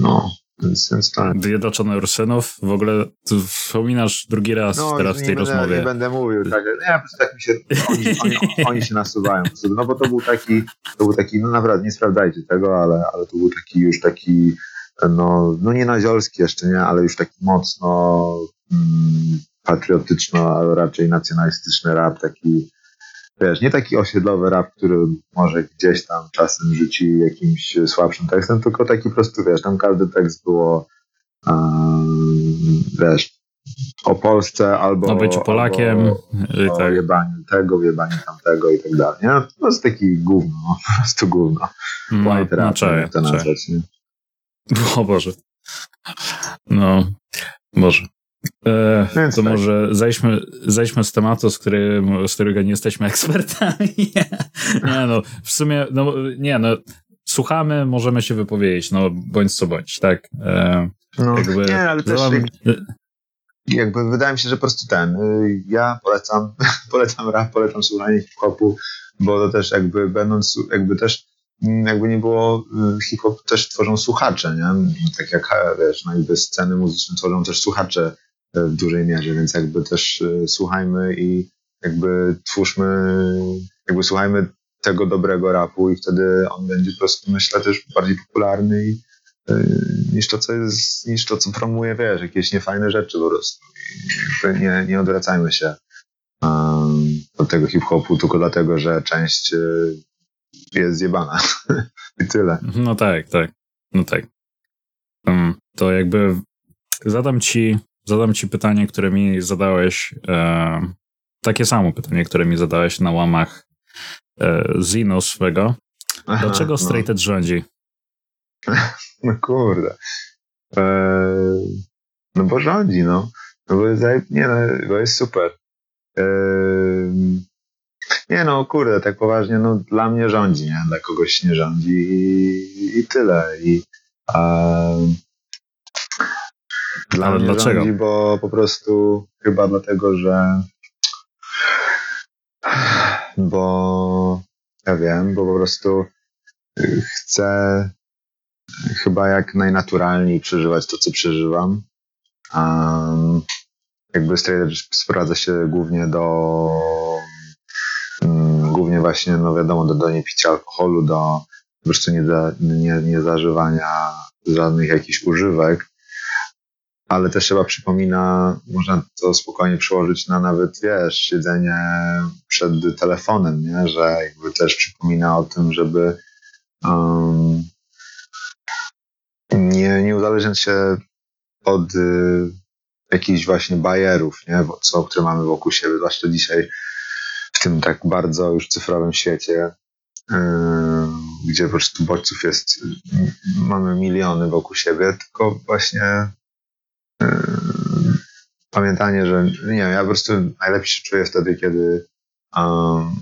no, więc, więc tak. Zjednoczony Ursynów, w ogóle wspominasz drugi raz no, teraz w tej będę, rozmowie. Nie będę mówił, tak, nie, po prostu tak mi się, oni, oni, oni, się nasuwają. No bo to był taki, to był taki, no naprawdę, nie sprawdzajcie tego, ale, ale to był taki już taki, no, no nie naziolski jeszcze, nie, ale już taki mocno mm, patriotyczno, ale raczej nacjonalistyczny rap, taki wiesz, nie taki osiedlowy rap, który może gdzieś tam czasem rzuci jakimś słabszym tekstem, tylko taki po prostu, wiesz, tam każdy tekst było um, wiesz, o Polsce albo o byciu Polakiem albo, o tak. jebaniu tego, jebaniu tamtego i tak dalej, nie? To jest taki gówno, (laughs) po prostu gówno. No, White no, rap, no, to nazwać, nie? (laughs) O Boże. No, Boże. E, to tak. może zejdźmy, zejdźmy z tematu, z, którym, z którego nie jesteśmy (laughs) ekspertami. nie, no, w sumie, no, nie, no, słuchamy, możemy się wypowiedzieć, no, bądź co bądź, tak? E, no, jakby, nie, ale też jak, jakby wydaje mi się, że po prostu ten, y, ja polecam, (laughs) polecam rap, polecam słuchanie hip-hopu, bo to też jakby będąc, jakby też mm, jakby nie było, y, hip-hop też tworzą słuchacze, nie? Tak jak, wiesz, no jakby sceny muzyczne tworzą też słuchacze w dużej mierze, więc jakby też e, słuchajmy i jakby twórzmy, jakby słuchajmy tego dobrego rapu i wtedy on będzie po prostu, myślę, też bardziej popularny i, e, niż to, co jest, niż to, co promuje, wiesz, jakieś niefajne rzeczy po prostu. Nie, nie odwracajmy się um, od tego hip-hopu tylko dlatego, że część e, jest zjebana. (laughs) I tyle. No tak, tak. No tak. Um, to jakby zadam ci zadam ci pytanie, które mi zadałeś, e, takie samo pytanie, które mi zadałeś na łamach e, Zino swego. Aha, Dlaczego no. Straight Edge rządzi? (laughs) No kurde. E, no bo rządzi, no. No bo jest, nie, no, bo jest super. E, nie no, kurde, tak poważnie, no dla mnie rządzi, nie? Dla kogoś nie rządzi i, i tyle. I, dla Ale mnie dlaczego? Rządzi, bo po prostu chyba dlatego, że bo ja wiem, bo po prostu chcę chyba jak najnaturalniej przeżywać to, co przeżywam. Um, jakby straight sprowadza się głównie do um, głównie właśnie, no wiadomo, do, do niepicia alkoholu, do po prostu nie, nie, nie zażywania żadnych jakichś używek ale też chyba przypomina, można to spokojnie przełożyć na nawet, wiesz, siedzenie przed telefonem, nie? że jakby też przypomina o tym, żeby um, nie, nie uzależniać się od y, jakichś właśnie bajerów, nie? Co, które mamy wokół siebie, zwłaszcza dzisiaj w tym tak bardzo już cyfrowym świecie, yy, gdzie po prostu bodźców jest, mamy miliony wokół siebie, tylko właśnie pamiętanie, że nie wiem, ja po prostu najlepiej się czuję wtedy, kiedy um,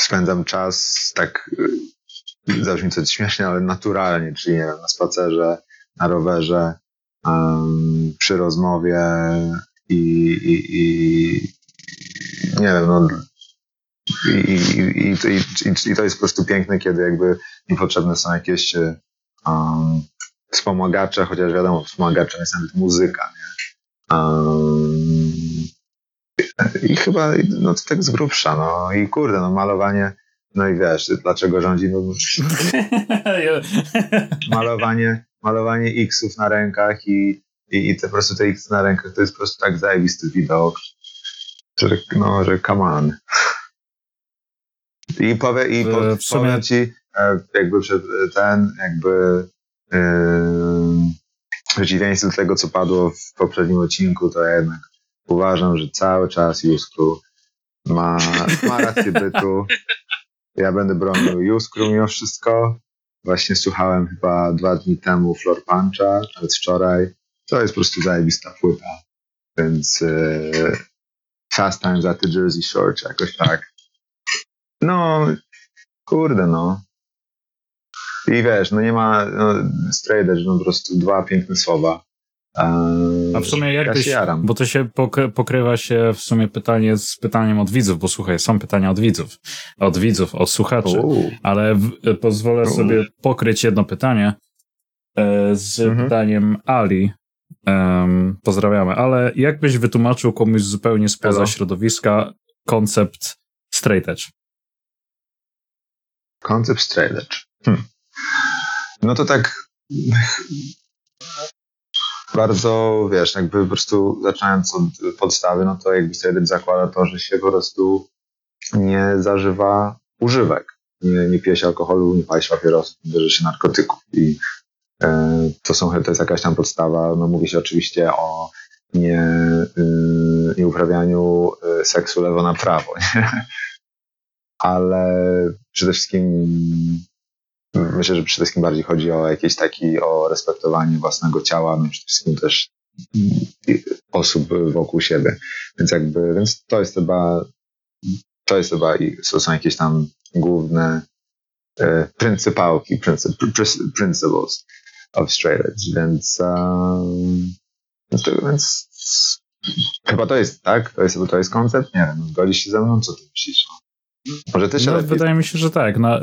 spędzam czas tak, y, zabrzmi coś śmiesznie, ale naturalnie, czyli nie wiem, na spacerze, na rowerze, um, przy rozmowie i, i, i nie wiem, no i, i, i, i, to jest po prostu piękne, kiedy jakby niepotrzebne są jakieś um, wspomagacze, chociaż wiadomo, wspomagaczem jest nawet muzyka, nie? Um, I chyba, no to tak z grubsza, no i kurde, no malowanie, no i wiesz, dlaczego rządzi, no, (laughs) malowanie, malowanie X-ów na rękach i, i, i te, po prostu te X na rękach to jest po prostu tak zajebisty widok, że, no, że come on. I, powie, i po, sumie... powiem ci, e, jakby przed ten, jakby w przeciwieństwie do tego, co padło w poprzednim odcinku, to jednak uważam, że cały czas Juskru ma, ma rację bytu. Ja będę bronił Juskru mimo wszystko. Właśnie słuchałem chyba dwa dni temu Floor Puncha, nawet wczoraj. to jest po prostu zajebista płyta. Więc e, Fast Times at the Jersey Shore, czy jakoś tak. No, kurde no. I wiesz, no nie ma no, Edge, no po prostu dwa piękne słowa. A w sumie jakbyś, bo to się pokrywa się w sumie pytanie z pytaniem od widzów, bo słuchaj, są pytania od widzów, od widzów, od słuchaczy, U. ale w, pozwolę U. sobie pokryć jedno pytanie e, z mhm. pytaniem Ali. Um, pozdrawiamy, ale jak byś wytłumaczył komuś zupełnie spoza Hello. środowiska koncept straight edge? Koncept straight edge. Hm. No to tak bardzo, wiesz, jakby po prostu zaczynając od podstawy, no to jakby sobie zakłada to, że się po prostu nie zażywa używek. Nie, nie pije się alkoholu, nie pali się papierosów, nie bierze się narkotyków. I e, to, są, to jest jakaś tam podstawa. No mówi się oczywiście o nie, y, nie uprawianiu y, seksu lewo na prawo. Nie? (laughs) Ale przede wszystkim Myślę, że przede wszystkim bardziej chodzi o jakieś taki, o respektowanie własnego ciała, no przede wszystkim też osób wokół siebie. Więc jakby, więc to jest chyba, to jest chyba to są jakieś tam główne e, pryncypałki, princip, principles of straight edge, więc, um, więc chyba to jest, tak? To jest, to jest koncept? Nie wiem, zgodzisz się ze mną? Co ty myślisz? Może ty się no, Wydaje mi się, że tak. No,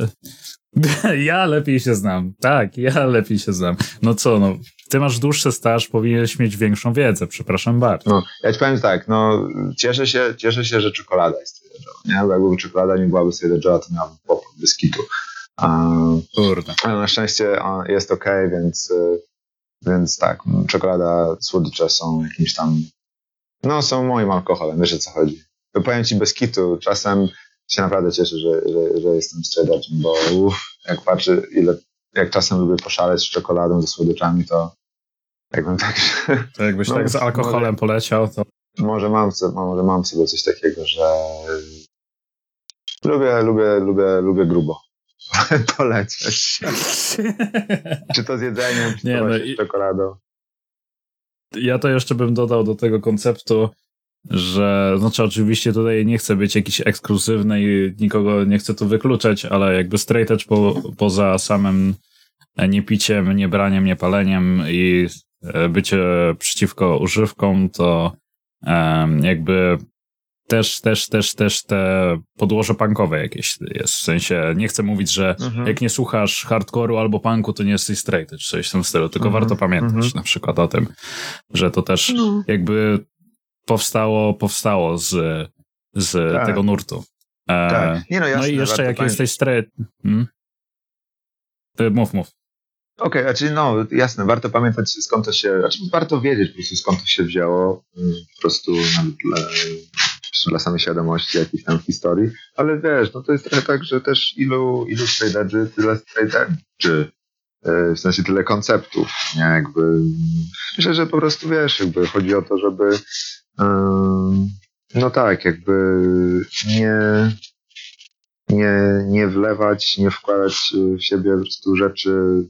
(laughs) ja lepiej się znam. Tak, ja lepiej się znam. No co, no, ty masz dłuższy staż, powinieneś mieć większą wiedzę, przepraszam bardzo. No, ja ci powiem tak, no, cieszę się, cieszę się, że czekolada jest nie? Bo jakby czekolada nie byłaby sobie Joe'a, to miałbym popór bez kitu. Um, Kurde. Ale na szczęście jest ok, więc, y, więc tak, czekolada, słodycze są jakimś tam, no są moim alkoholem, wiesz o co chodzi. Powiem ci bez kitu, czasem się naprawdę cieszę, że, że, że jestem strzedaczem, bo uff, jak patrzę, ile, jak czasem lubię poszaleć z czekoladą, ze słodyczami, to jakbym tak... To jakbyś no, tak z alkoholem może, poleciał, to... Może mam, może mam sobie coś takiego, że lubię, lubię, lubię, lubię grubo (laughs) polecieć. (laughs) czy to z jedzeniem, czy Nie, to no z czekoladą. Ja to jeszcze bym dodał do tego konceptu że, znaczy oczywiście tutaj nie chcę być jakiś ekskluzywny i nikogo nie chcę tu wykluczać, ale jakby straight edge po, poza samym niepiciem, niebraniem, niepaleniem i e, bycie przeciwko używkom, to um, jakby też, też, też, też te podłoże punkowe jakieś jest. W sensie, nie chcę mówić, że mhm. jak nie słuchasz hardcore'u albo punku, to nie jesteś straight, czy coś w tym stylu, tylko mhm. warto pamiętać mhm. na przykład o tym, że to też no. jakby powstało, powstało z, z tak. tego nurtu. E, tak. Nie no, jasne, no i jeszcze jak jesteś straight... Hmm? Mów, mów. Okej, okay, znaczy no jasne, warto pamiętać skąd to się, znaczy warto wiedzieć po prostu skąd to się wzięło, mm, po prostu dla, dla samej świadomości jakiejś tam historii, ale wiesz, no to jest trochę tak, że też ilu, ilu traderzy, tyle traderzy, e, w sensie tyle konceptów, nie, jakby myślę, że po prostu wiesz, jakby chodzi o to, żeby no tak, jakby nie, nie, nie wlewać, nie wkładać w siebie po prostu rzeczy,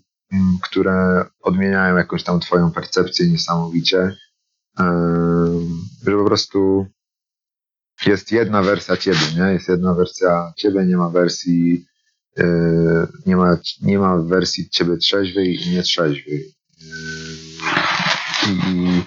które odmieniają jakąś tam twoją percepcję niesamowicie. Że po prostu jest jedna wersja ciebie, nie? Jest jedna wersja ciebie, nie ma wersji e, nie ma, nie ma wersji ciebie trzeźwej i nietrzeźwej. I,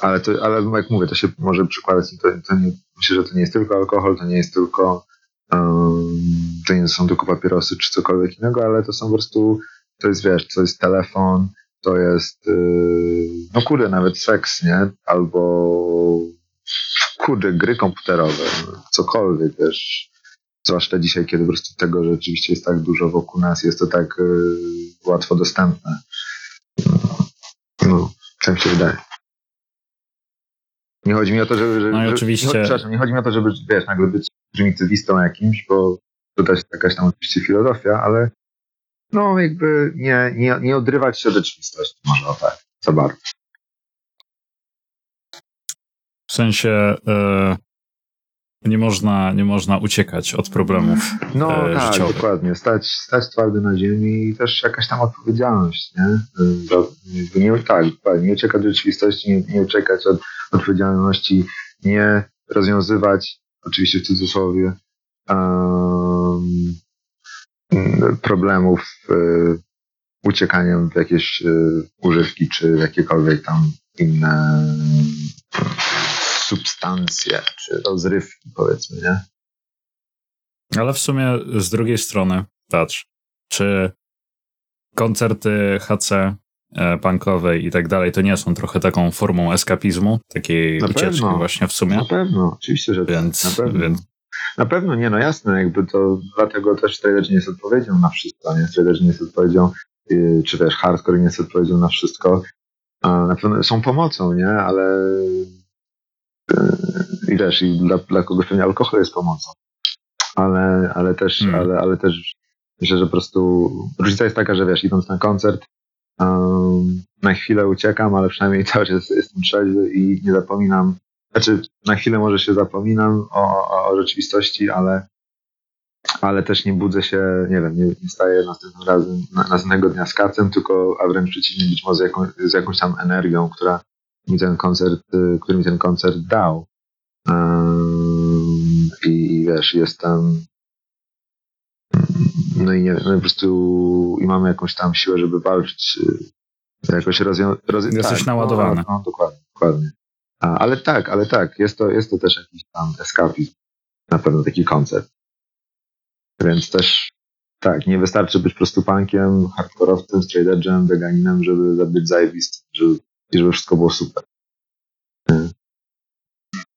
ale, to, ale jak mówię, to się może przykładać, to, to nie, myślę, że to nie jest tylko alkohol, to nie jest tylko um, to nie są tylko papierosy czy cokolwiek innego, ale to są po prostu, to jest wiesz, to jest telefon, to jest yy, no kurde, nawet seks, nie? Albo kurde, gry komputerowe, cokolwiek, wiesz. Zwłaszcza dzisiaj, kiedy po prostu tego rzeczywiście jest tak dużo wokół nas, jest to tak yy, łatwo dostępne. No, tak mi się wydaje. Nie chodzi mi o to, żeby. żeby no i oczywiście. Nie, przepraszam, nie chodzi mi o to, żeby wiesz, nagle być prymitywistą jakimś, bo to też jakaś tam oczywiście filozofia, ale no jakby nie, nie, nie odrywać się od rzeczywistości, może o tak, co bardzo. W sensie, yy, nie można, nie można uciekać od problemów No e, tak, życiowych. dokładnie. Stać, stać twardy na ziemi i też jakaś tam odpowiedzialność, nie? Za, nie tak, dokładnie. Nie uciekać od rzeczywistości, nie, nie uciekać od odpowiedzialności, nie rozwiązywać, oczywiście w cudzysłowie, um, problemów y, uciekaniem w jakieś y, używki czy jakiekolwiek tam inne substancje czy rozrywki, powiedzmy, nie? Ale w sumie z drugiej strony, patrz, czy koncerty HC e, punkowej i tak dalej, to nie są trochę taką formą eskapizmu, takiej Na ucieczki pewno. właśnie w sumie? Na pewno, oczywiście, że tak. Więc, na pewno. więc Na pewno nie, no jasne, jakby to dlatego też trailer nie jest odpowiedzią na wszystko, nie? Trailer nie jest odpowiedzią, yy, czy wiesz, hardcore nie jest odpowiedzią na wszystko. Na pewno są pomocą, nie? Ale i wiesz, i dla, dla kogoś pewnie alkohol jest pomocą. Ale, ale też, Hmm. ale, ale też myślę, że po prostu różnica jest taka, że wiesz, idąc na koncert, um, na chwilę uciekam, ale przynajmniej (laughs) cały czas jestem trzeźwy i nie zapominam znaczy, na chwilę może się zapominam o, o, o rzeczywistości, ale, ale też nie budzę się, nie wiem, nie, nie staję następnym razem, na, następnego dnia z kacem, tylko, a wręcz przeciwnie, być może z, jaką, z jakąś tam energią, która mi ten koncert, y, który mi ten koncert dał. I wiesz, jestem. No i nie no i po prostu i mamy jakąś tam siłę, żeby walczyć. y, Jakoś rozwią- roz... Jesteś naładowany. No, no, dokładnie, dokładnie. A, ale tak, ale tak, jest to, jest to też jakiś tam eskapizm. Na pewno taki koncert. Więc też tak, nie wystarczy być po prostu punkiem, hardkorowcem, straight edge'em, veganinem, żeby być zajebistym, żeby, i żeby wszystko było super. Nie?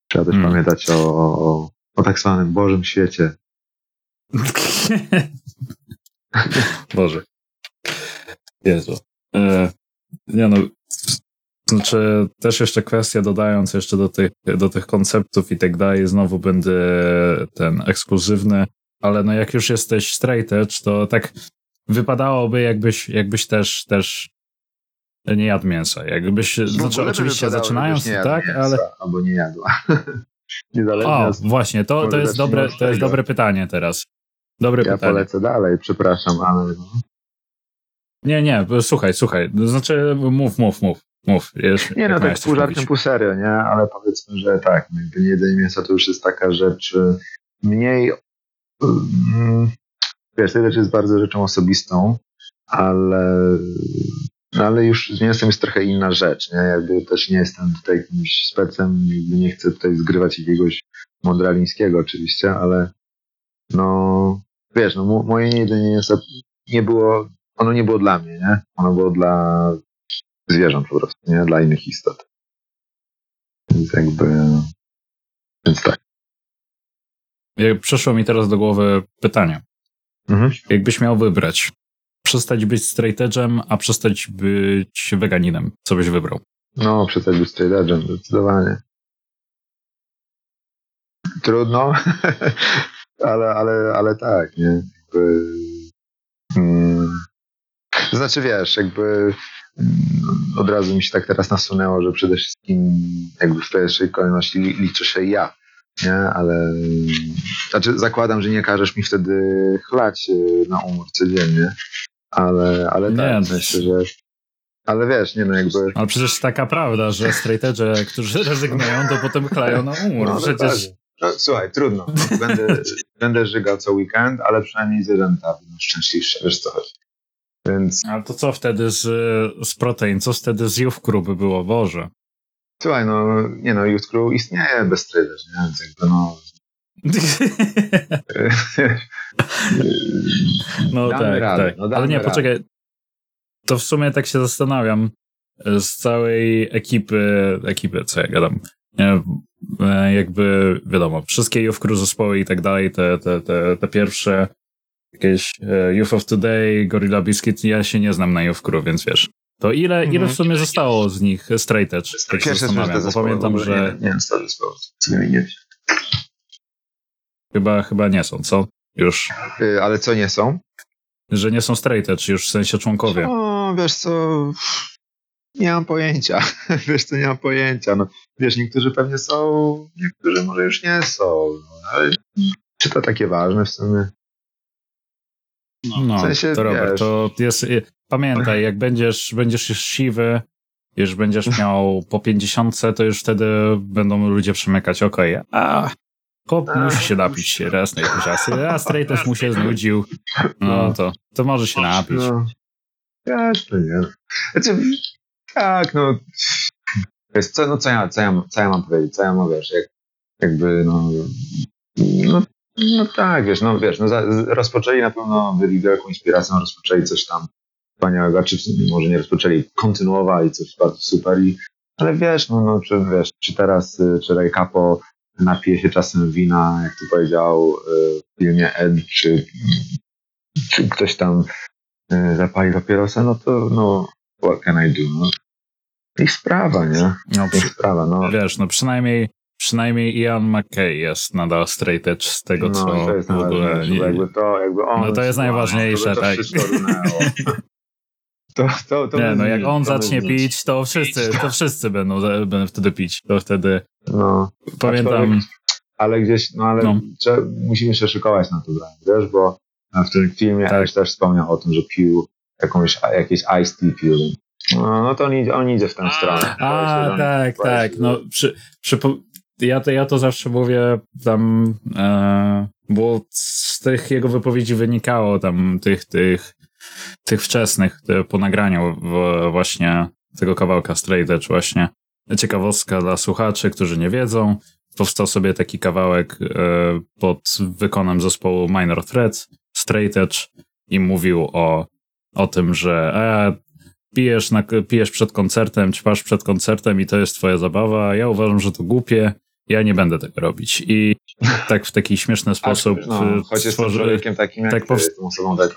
Trzeba też Hmm. pamiętać o, o, o, o tak zwanym Bożym świecie. (laughs) Boże. Jezu. E, nie no, znaczy też jeszcze kwestia dodając jeszcze do tych, do tych konceptów i tak dalej, znowu będę ten ekskluzywny, ale no jak już jesteś straight edge, to tak wypadałoby jakbyś, jakbyś też, też nie jadł mięsa. Jakbyś, znaczy oczywiście zaczynając, nie tak, mięsa, ale... Albo nie jadła. (laughs) Niezależnie O, od... właśnie, to, to jest dobre, to jest dobre pytanie teraz. Dobre Ja pytanie. polecę dalej, przepraszam, ale no. Nie, nie, słuchaj, słuchaj. To Znaczy, mów, mów, mów. mów. Nie no, tak pół żartem, pół serio, nie? Ale powiedzmy, że tak, no jakby jedzenie mięsa to już jest taka rzecz y, mniej... mm, Wiesz, to jest bardzo rzeczą osobistą, ale, no ale już z mięsem jest trochę inna rzecz, nie? Jakby też nie jestem tutaj jakimś specem, nie chcę tutaj zgrywać jakiegoś mądralińskiego oczywiście, ale no, wiesz, no mo- moje jedzenie mięsa nie było, ono nie było dla mnie, nie? Ono było dla zwierząt po prostu, nie? Dla innych istot. Więc jakby, więc tak. Jak Przyszło mi teraz do głowy pytanie. Mhm. Jakbyś miał wybrać, przestać być straight edge'em, a przestać być weganinem, co byś wybrał? No, przestać być straight edge'em, zdecydowanie. Trudno, (laughs) ale, ale, ale tak, nie? Jakby, mm, znaczy, wiesz, jakby mm, od razu mi się tak teraz nasunęło, że przede wszystkim jakby w pierwszej kolejności li, liczę się ja, nie? Ale znaczy zakładam, że nie każesz mi wtedy chlać y, na umór codziennie, ale, ale Nie, tak, myślę, że ale wiesz, nie no jakby Ale przecież taka prawda, że straight edge, którzy rezygnują, to potem klają na umór. No, przecież dokładnie. No, słuchaj, trudno. No, będę, (laughs) będę żygał co weekend, ale przynajmniej zwierzęta będą szczęśliwsze, wiesz co chodzi. Więc Ale to co wtedy z, z protein? Co wtedy z Youth Crew by było? Boże. słuchaj, no nie no, Youth Crew istnieje bez trader, nie? Więc jakby no... No Damy tak, radę, tak. no Ale nie, radę. poczekaj. To w sumie tak się zastanawiam. Z całej ekipy, ekipy, co ja gadam, nie, e, jakby wiadomo, wszystkie Youth Crew zespoły i tak dalej, te, te, te, te pierwsze jakieś e, Youth of Today, Gorilla Biscuit, ja się nie znam na Youth Crew, więc wiesz. To ile, ile Mhm. w sumie zostało z nich straight edge? Tak się Pierwsze zastanawiam, bo pamiętam, że Nie, nie wiem, co zespoły, co wymieniłeś. Chyba, chyba nie są, co? Już. Y, Ale co nie są? Że nie są straight edge, już w sensie członkowie. No, wiesz co... Nie mam pojęcia. (laughs) Wiesz co, nie mam pojęcia. No, wiesz, niektórzy pewnie są, niektórzy może już nie są. No, ale czy to takie ważne w sumie? No, w sensie, to Robert, wiesz, to jest, y, pamiętaj, jak będziesz, będziesz już siwy, już będziesz miał po 50, to już wtedy będą ludzie przemykać okej, okay, a chłop musi się napić raz na jakiś czas. A Stray też mu się znudził, no to, to może się napić. No, jasne, nie. Znaczy, tak, no, wiesz, co, no co, ja, co, ja, co ja mam powiedzieć, co ja mam, wiesz, jak, jakby, no, no, no tak, wiesz, no wiesz, no, rozpoczęli na pewno, byli wielką inspiracją, rozpoczęli coś tam wspaniałego, czy może nie rozpoczęli, kontynuowali coś bardzo super i ale wiesz, no, no czy, wiesz, czy teraz, y, czy Ray Capo napije się czasem wina, jak tu powiedział y, w filmie Ed, czy, czy ktoś tam y, zapali papierosa, no to no, what can I do, no. Ich sprawa, nie? No, ich sprawa, no. Wiesz, no przynajmniej przynajmniej Ian McKay jest nadal straight edge z tego, no, co to jest w ogóle... Jakby to, jakby on no to jest najważniejsze, tak. (laughs) To, to, to nie, no jak on zacznie pić, to wszyscy, to wszyscy będą, będą wtedy pić. To wtedy no, pamiętam. Ale gdzieś, no ale no. Trzeba, musimy się szykować na to wiesz, bo w tym filmie tak. też wspomniał o tym, że pił jakąś, jakieś ice tea pił. No, no to on idzie, on idzie w tę stronę. A, tak, tak. No, przy, przy, ja, to, ja to zawsze mówię tam, e, bo z tych jego wypowiedzi wynikało tam tych, tych tych wczesnych, po nagraniu właśnie tego kawałka Straight Edge właśnie. Ciekawostka dla słuchaczy, którzy nie wiedzą. Powstał sobie taki kawałek e, pod wykonem zespołu Minor Threat, Straight Edge i mówił o, o tym, że e, pijesz, na, pijesz przed koncertem, ćpasz przed koncertem i to jest twoja zabawa. Ja uważam, że to głupie. Ja nie będę tego robić. I tak w taki śmieszny sposób. no, choć stworzy... jestem człowiekiem takim jak tak, powst... osobą taką.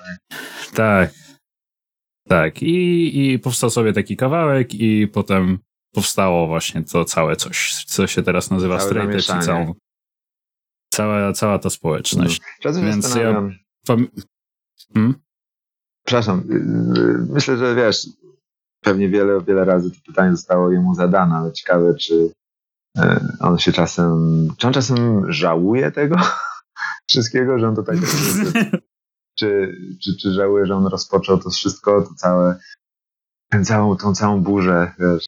Tak. Tak. I, I powstał sobie taki kawałek i potem powstało właśnie to całe coś, co się teraz nazywa straight edge i całą, cała, cała ta społeczność. Hmm. Więc ja... Hmm? Przepraszam. Y, y, myślę, że wiesz, pewnie wiele, wiele razy to pytanie zostało jemu zadane, ale ciekawe, czy E, on się czasem, czy on czasem żałuje tego (laughs) wszystkiego, że on to tak (laughs) czy, czy, czy żałuje, że on rozpoczął to wszystko, to całe, tę całą, tą całą burzę, wiesz.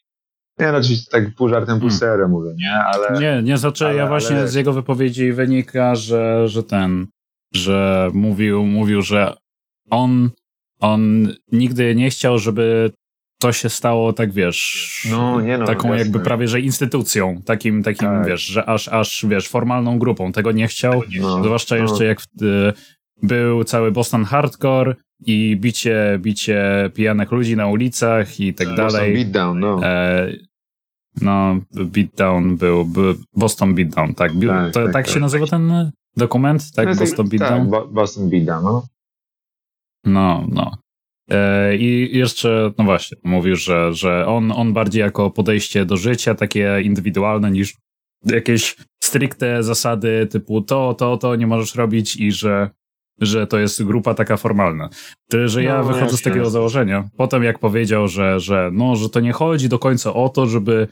Nie, no oczywiście tak pół żartem, pół hmm. mówię, nie? Ale... Nie, nie, znaczy ale, ja właśnie ale... z jego wypowiedzi wynika, że, że ten, że mówił, mówił, że on, on nigdy nie chciał, żeby to się stało, tak wiesz, no, nie no, taką jasne. jakby prawie, że instytucją, takim, takim tak. wiesz, że aż, aż, wiesz, formalną grupą. Tego nie chciał, no, zwłaszcza no. jeszcze jak y, był cały Boston Hardcore i bicie, bicie pijanych ludzi na ulicach i tak Boston dalej. Boston Beatdown, no. E, no, Beatdown był, Boston Beatdown, tak. tak, to, tak, tak, się tak. nazywa ten dokument? Tak, no, Boston Beatdown? Tak, Boston Beatdown, no. No, no. E, I jeszcze, no właśnie, mówił, że, że on, on bardziej jako podejście do życia takie indywidualne niż jakieś stricte zasady typu to, to, to nie możesz robić i że, że to jest grupa taka formalna. Tyle, że ja no, wychodzę z takiego założenia. Potem jak powiedział, że, że, no, że to nie chodzi do końca o to, żeby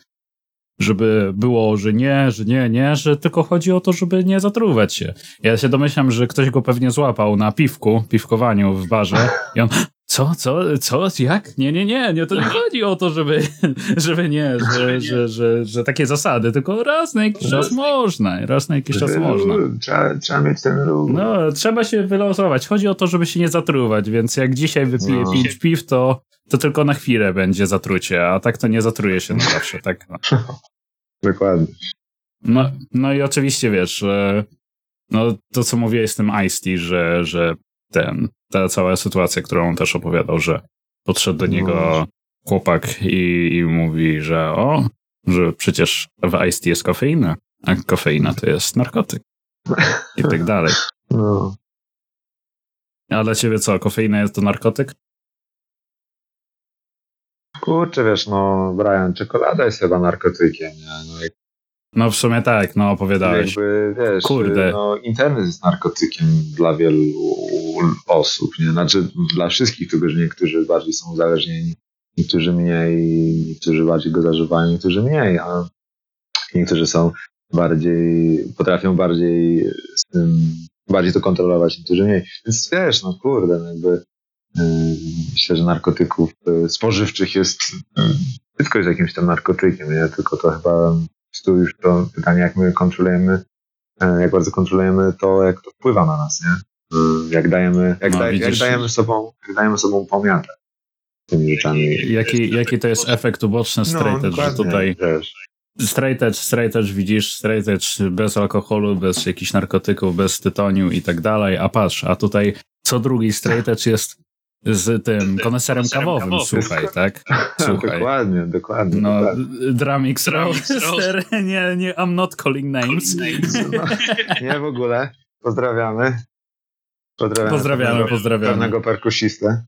żeby było, że nie, że nie, nie, że tylko chodzi o to, żeby nie zatruwać się. Ja się domyślam, że ktoś go pewnie złapał na piwku, piwkowaniu w barze i on, co, co, co, jak? Nie, nie, nie, nie, to nie (laughs) chodzi o to, żeby, żeby nie, że, że, że, że takie zasady, tylko raz na jakiś czas można, raz na jakiś czas można. Trzeba, trzeba mieć ten ruch. No, trzeba się wylosować. Chodzi o to, żeby się nie zatruwać, więc jak dzisiaj wypiję no. pięć piw, to, to tylko na chwilę będzie zatrucie, a tak to nie zatruje się na zawsze, tak? No. (laughs) Dokładnie. No, no i oczywiście wiesz, no to co mówię z tym Ice że, że ten, ta cała sytuacja, którą on też opowiadał, że podszedł do no niego chłopak i, i mówi, że o, że przecież w Ice jest kofeina, a kofeina to jest narkotyk. I tak (laughs) dalej. No. A dla ciebie co, kofeina jest to narkotyk? Kurczę, wiesz, no Brian, czekolada jest chyba narkotykiem, nie? No, jak no w sumie tak, no opowiadałeś. Jakby, wiesz, Kurde. No, internet jest narkotykiem dla wielu osób, nie? Znaczy dla wszystkich, tylko że niektórzy bardziej są uzależnieni niektórzy mniej, niektórzy bardziej go zażywają, niektórzy mniej, a niektórzy są bardziej, potrafią bardziej z tym, bardziej to kontrolować, niektórzy mniej. Więc wiesz, no kurde, no jakby yy, myślę, że narkotyków yy, spożywczych jest yy, wszystko jest jakimś tam narkotykiem, nie? Tylko to chyba tu już to pytanie, jak my kontrolujemy, yy, jak bardzo kontrolujemy to, jak to wpływa na nas, nie? Yy, jak dajemy, jak, No, da, jak dajemy sobą, jak dajemy sobą pomiatę tymi rzeczami. Jaki, jaki to jest efekt uboczny straight edge, że tutaj wiesz. straight edge, straight edge widzisz, straight edge bez alkoholu, bez jakichś narkotyków, bez tytoniu i tak dalej, a patrz, a tutaj co drugi straight (laughs) edge jest z tym koneserem kawowym, słuchaj, tak? (laughs) Słuchaj. Dokładnie, dokładnie. No, dokładnie. Dramix Dramix Roaster, nie, nie, I'm not calling names. (laughs) No, nie w ogóle. Pozdrawiamy. Pozdrawiamy, Pozdrawiamy, pewnego, pozdrawiamy. pewnego perkusistę.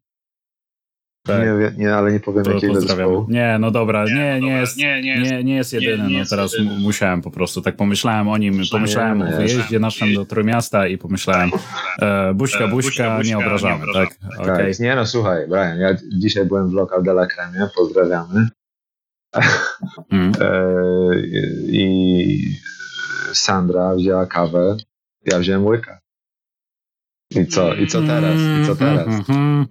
Tak. Nie, nie, ale nie powiem Po, jakiego pozdrawiamy. zespołu. Nie, no dobra, nie, nie, dobra, jest, nie, nie jest- nie, nie jest jedyny, nie no jest teraz jedyny. mu- musiałem po prostu, tak pomyślałem o nim, pomyślałem Nie, o nie, wyjeździe naszym do Trójmiasta i pomyślałem, e, buźka, E, buźka, buźka, buźka, nie obrażamy, nie tak? Tak, nie no słuchaj, Brian, ja dzisiaj byłem w Lokal de la Cremie, pozdrawiamy. Mm. E, I Sandra wzięła kawę, ja wziąłem łyka. I co, i co teraz? I co teraz? Mhm.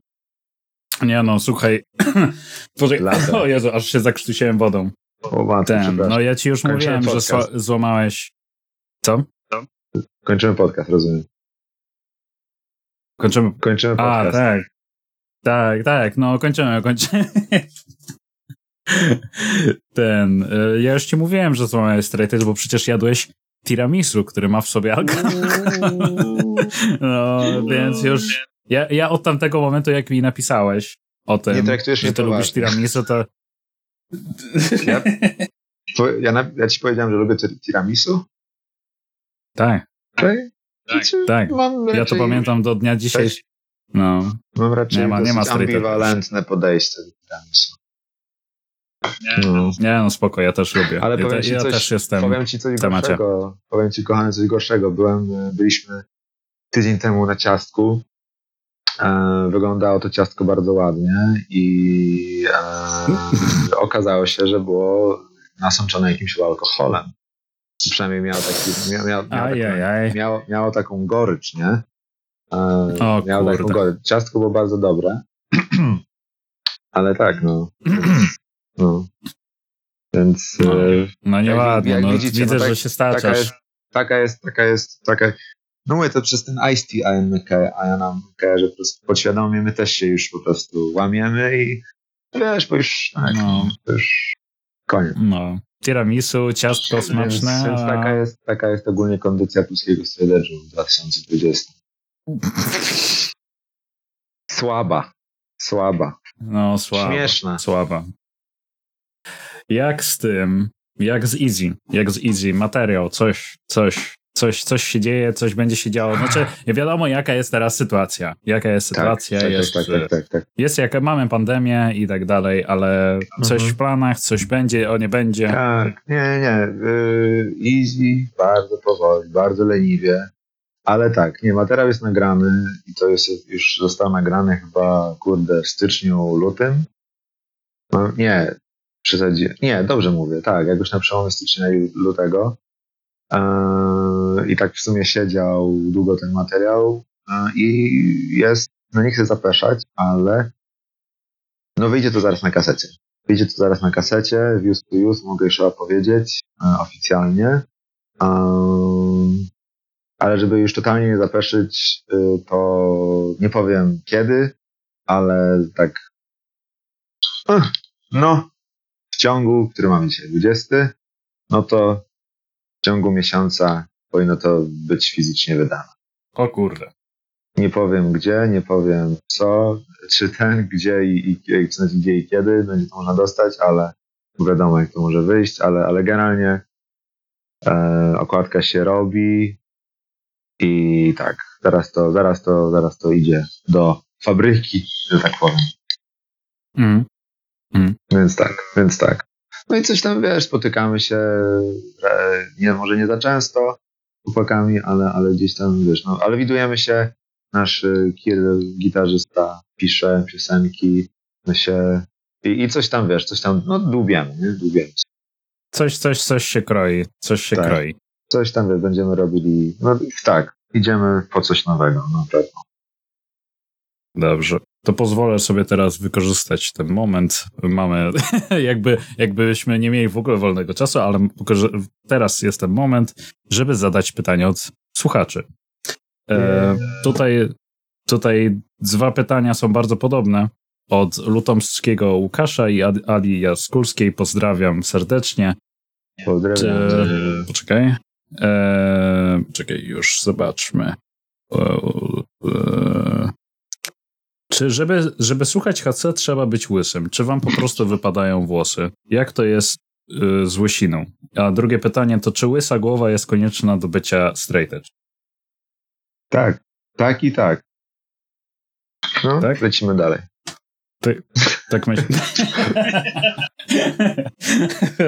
Nie no, słuchaj. (clears throat) Poczekaj. (clears throat) O Jezu, aż się zakrztusiłem wodą. O matko, Ten, no ja ci już Kończymy mówiłem, że podcast. sła- złamałeś... Co? Kończymy podcast, rozumiem. Kończymy... Kończymy A, podcast. tak. Tak, tak, no kończymy, kończymy. (laughs) Ten, y, ja już ci mówiłem, że złamałeś straight bo przecież jadłeś tiramisu, który ma w sobie alkohol. (laughs) No, więc już... Ja, ja od tamtego momentu, jak mi napisałeś o tym, Nie traktujesz że ty lubisz tiramisu, to... Ja, to ja, na, ja ci powiedziałem, że lubię tir- tiramisu? Tak, Okay. Tak, tak. Mam Ja to pamiętam do dnia dzisiejszego. No, Mam raczej Nie ma- nie ma ambiwalentne podejście do tiramisu. Nie, No. nie no spoko, ja też lubię. Ale ja, powiem ci ja coś, też jestem... powiem ci coś temacie. gorszego. Powiem ci, kochany, coś gorszego. Byłem, e, byliśmy tydzień temu na ciastku. E, wyglądało to ciastko bardzo ładnie i e, (laughs) okazało się, że było nasączone jakimś alkoholem. Przynajmniej miało taki, miał, miał, miał, taką, miało, miało taką gorycz, nie? E, O miało taką kurde. gorycz. Ciastko było bardzo dobre. (clears throat) Ale tak, no. (clears throat) no. Więc No. No nieładnie, jak no, widzicie, widzę, no tak- że się taka staczasz. jest, taka jest, taka jest, taka... No mówię to przez ten Ice Tea Ian McKay, że po prostu podświadomie my też się już po prostu łamiemy i wiesz, bo już tak, No. no. już koniec. No. Tiramisu, ciastko Więc, smaczne. więc taka, jest, taka jest ogólnie kondycja polskiego sprzedażu w 2020. Słaba. Słaba. No, słaba. Śmieszna. Słaba. Jak z tym, jak z Easy, jak z Easy, materiał, coś, coś, coś, coś się dzieje, coś będzie się działo. Znaczy, nie wiadomo jaka jest teraz sytuacja. Jaka jest sytuacja, tak, jest, tak, tak, tak, tak. jest jaka, mamy pandemię i tak dalej, ale coś Mhm. w planach, coś będzie, o nie będzie. Tak, nie, nie. Yy, easy, bardzo powoli, bardzo leniwie. Ale tak, nie, materiał jest nagrany i to jest już został nagrany chyba, kurde, w styczniu, lutym. No, nie, przesadzi. Nie, dobrze mówię, tak, jakoś na przełomie stycznia i lutego. Yy, I tak w sumie siedział długo ten materiał yy, i jest, no nie chcę zapeszać, ale no wyjdzie to zaraz na kasecie. Wyjdzie to zaraz na kasecie, Views to Use, mogę już chyba powiedzieć e, oficjalnie. Ale żeby już totalnie nie zapeszyć, to nie powiem kiedy, ale tak no, w ciągu, który mamy dzisiaj 20, no to ciągu miesiąca powinno to być fizycznie wydane. O kurde. Nie powiem gdzie, nie powiem co, czy ten, gdzie i, i, w sensie gdzie i kiedy będzie to można dostać, ale wiadomo jak to może wyjść, ale, ale generalnie e, okładka się robi i tak, zaraz to, zaraz to, zaraz to idzie do fabryki, że tak powiem. Mm. Więc tak, więc tak. No i coś tam, wiesz, spotykamy się, nie, może nie za często chłopakami, ale, ale gdzieś tam, wiesz, no, ale widujemy się, nasz e, Kirill, gitarzysta, pisze piosenki, my się I, I coś tam, wiesz, coś tam, no dłubiemy, nie? Dłubiemy. Coś, coś, coś się kroi, coś się Tak. kroi. Coś tam, wiesz, będziemy robili, no tak, idziemy po coś nowego, no pewno. Dobrze. To pozwolę sobie teraz wykorzystać ten moment. Mamy, (laughs) jakby, jakbyśmy nie mieli w ogóle wolnego czasu, ale teraz jest ten moment, żeby zadać pytanie od słuchaczy. E, tutaj, tutaj dwa pytania są bardzo podobne. Od Lutomskiego Łukasza i Ali Jaskulskiej. Pozdrawiam serdecznie. Pozdrawiam. Czy- Poczekaj. E, czekaj, już zobaczmy. E, e, czy żeby, żeby słuchać HC trzeba być łysym? Czy wam po prostu wypadają włosy? Jak to jest y, z łysiną? A drugie pytanie to, czy łysa głowa jest konieczna do bycia straight edge? Tak, tak i tak. No, Tak? lecimy dalej. Tak myślę. (laughs)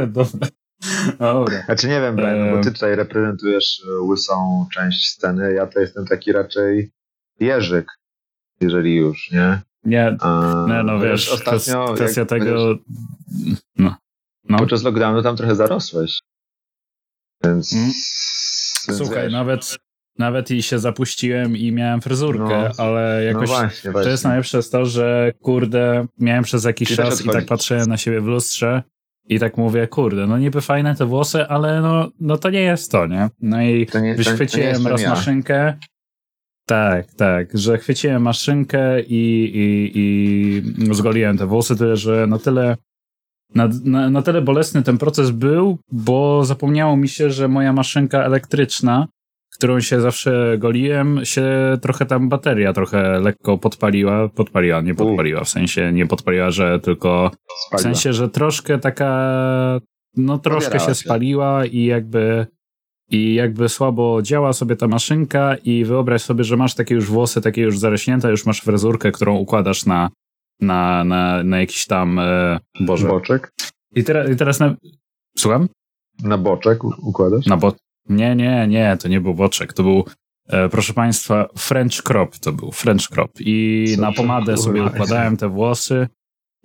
Dobra. Dobra. Znaczy nie wiem, Brian, Eee. bo ty tutaj reprezentujesz e, łysą część sceny, ja to jestem taki raczej jeżyk, jeżeli już, nie? Nie, A, nie no wiesz, ostatnio... kwes- kwestia tego... No. no. Podczas lockdownu tam trochę zarosłeś. Więc... Mm. więc Słuchaj, wiesz, nawet, nawet i się zapuściłem i miałem fryzurkę, No. ale No jakoś właśnie, to właśnie. jest najlepsze jest to, że kurde, miałem przez jakiś też czas i tak patrzyłem na siebie w lustrze i tak mówię, kurde, no niby fajne te włosy, ale no, no to nie jest to, nie? No i To nie- to- to nie wyświeciłem jestem raz ja. maszynkę. Tak, tak, że chwyciłem maszynkę i, i, i zgoliłem te włosy, tyle, że na tyle na, na, na tyle bolesny ten proces był, bo zapomniało mi się, że moja maszynka elektryczna, którą się zawsze goliłem, się trochę tam bateria trochę lekko podpaliła. Podpaliła, nie podpaliła, w sensie nie podpaliła, że tylko w sensie, że troszkę taka, no troszkę się. spaliła i jakby i jakby słabo działa sobie ta maszynka i wyobraź sobie, że masz takie już włosy, takie już zarośnięte, już masz fryzurkę, którą układasz na, na, na, na jakiś tam, e, Boże. Boczek? I, teraz I teraz na... Słucham? Na boczek układasz? Na bo... Nie, nie, nie, to nie był boczek, to był, e, proszę państwa, French crop to był, French crop. I Co na pomadę sobie układałem te włosy.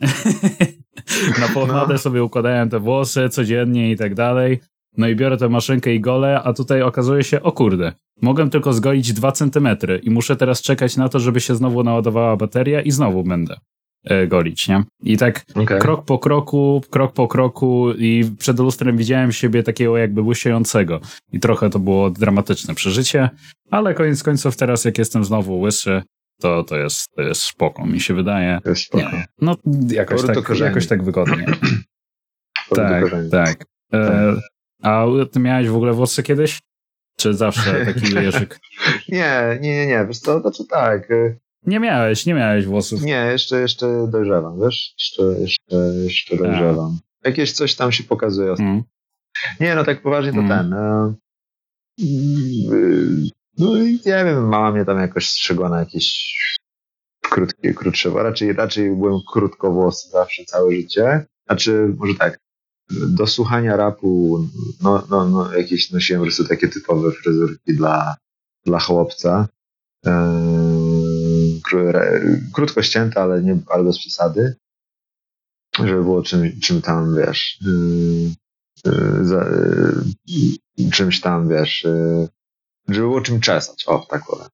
(laughs) na pomadę No. sobie układałem te włosy codziennie i tak dalej. No i biorę tę maszynkę i golę, a tutaj okazuje się, o kurde, mogę tylko zgolić 2 centymetry i muszę teraz czekać na to, żeby się znowu naładowała bateria i znowu będę e, golić, nie? I tak Okej. krok po kroku, krok po kroku i przed lustrem widziałem siebie takiego jakby łysiejącego i trochę to było dramatyczne przeżycie, ale koniec końców teraz jak jestem znowu łysy, to, to, jest, to jest spoko, mi się wydaje. To jest spoko. Nie, no jakoś tak, jakoś tak wygodnie. Tak, tak. E, a ty miałeś w ogóle włosy kiedyś? Czy zawsze taki (laughs) jeżyk? Nie, nie, nie, nie, wiesz co, znaczy tak, y, Nie miałeś, nie miałeś włosów. nie, jeszcze, jeszcze dojrzewam, wiesz, jeszcze, jeszcze, jeszcze Tak. dojrzewam. Jakieś coś tam się pokazuje. Mm. Nie, no tak poważnie to Mm. ten, e, y, no i nie wiem, mama mnie tam jakoś strzygła na jakieś krótkie, krótsze, raczej, raczej byłem krótkowłosy zawsze całe życie, znaczy, może tak, do słuchania rapu, no, no, no jakieś nosiłem po prostu takie typowe fryzurki dla, dla chłopca. Eee, krótko ścięte, ale, nie, ale bez przesady. Żeby było czym, czym tam, wiesz, yy, yy, za, czymś tam, wiesz, żeby było czym czesać, o, tak powiem.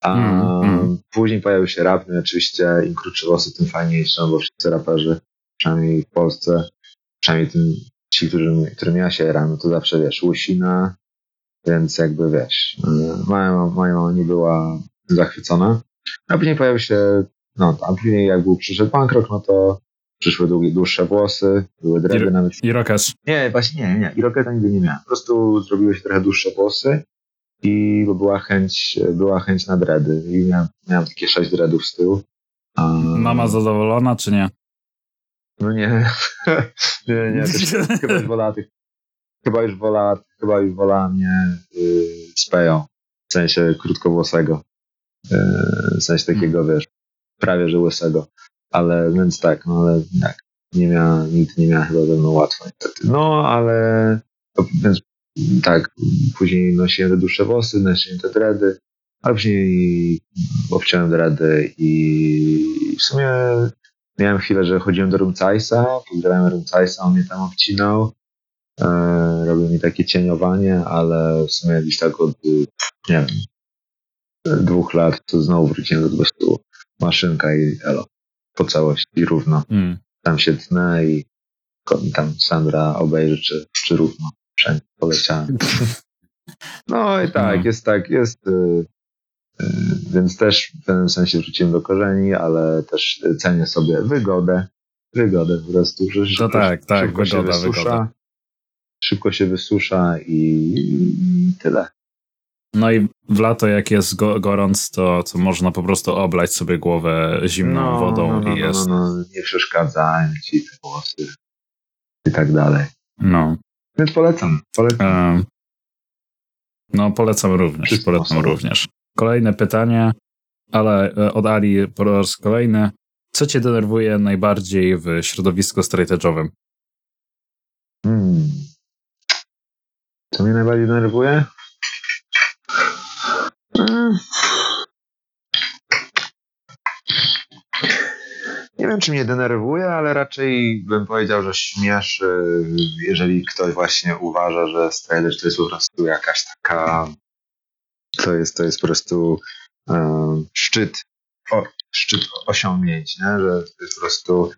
A Mm, mm. później pojawił się rap, no oczywiście im krótsze włosy, tym fajniejsze, bo wszyscy raperzy, przynajmniej w Polsce, przynajmniej tym, ci, którym, którym ja się ram, to zawsze, wiesz, łysina, więc jakby, wiesz, yy, moja, moja mama nie była zachwycona. A później pojawił się, no, a później jak był, przyszedł punk rock, no to przyszły długie, dłuższe włosy, były dready I- nawet. I Rokas. Nie, właśnie nie, nie, irokeza nigdy nie miałem. Po prostu zrobiły się trochę dłuższe włosy i była chęć, była chęć na dready. I miałem, miałem takie sześć dreadów z tyłu. Mama zadowolona, czy nie? No nie, (laughs) nie, nie, też (laughs) chyba już wolała tych, chyba już wolała, chyba już wolała mnie yy, z peją, w sensie krótkowłosego, yy, w sensie takiego, wiesz, prawie że łysego, ale, więc tak, no ale tak, nie miała, nigdy nie miała chyba ze mną łatwo niestety. No, ale, więc tak, później nosiłem te dłuższe włosy, nosiłem te dready, ale później obciąłem dready i w sumie miałem chwilę, że chodziłem do Rumcajsa, pozdrawiam Rumcajsa, on mnie tam obcinał, e, robił mi takie cieniowanie, ale w sumie gdzieś tak od, nie wiem, dwóch lat to znowu wróciłem do po prostu maszynka i elo, po całości równo. Mm. Tam się tnę i tam Sandra obejrzy, czy, czy równo. Wszędzie poleciałem. (laughs) No i tak, No. jest tak, jest. Y, Więc też w pewnym sensie wróciłem do korzeni, ale też cenię sobie wygodę. Wygodę po prostu, że szybko, tak, tak, szybko się wygoda, wysusza. wygoda. Szybko się wysusza i, tyle. No i w lato, jak jest go, gorąc, to, to można po prostu oblać sobie głowę zimną wodą no, no, i jest. No, no, nie przeszkadzają ci te włosy i tak dalej. No. Więc polecam, polecam. E, no, polecam również. Wszystkim Polecam również. Kolejne pytanie, ale e, od Ali po raz kolejny. Co cię denerwuje najbardziej w środowisku straight? Hmm. Co mnie najbardziej denerwuje? Hmm. Nie wiem, czy mnie denerwuje, ale raczej bym powiedział, że śmieszy, jeżeli ktoś właśnie uważa, że Strider to jest po prostu jakaś taka. To jest, to jest po prostu e, szczyt, o, szczyt osiągnięć, nie? że to jest po prostu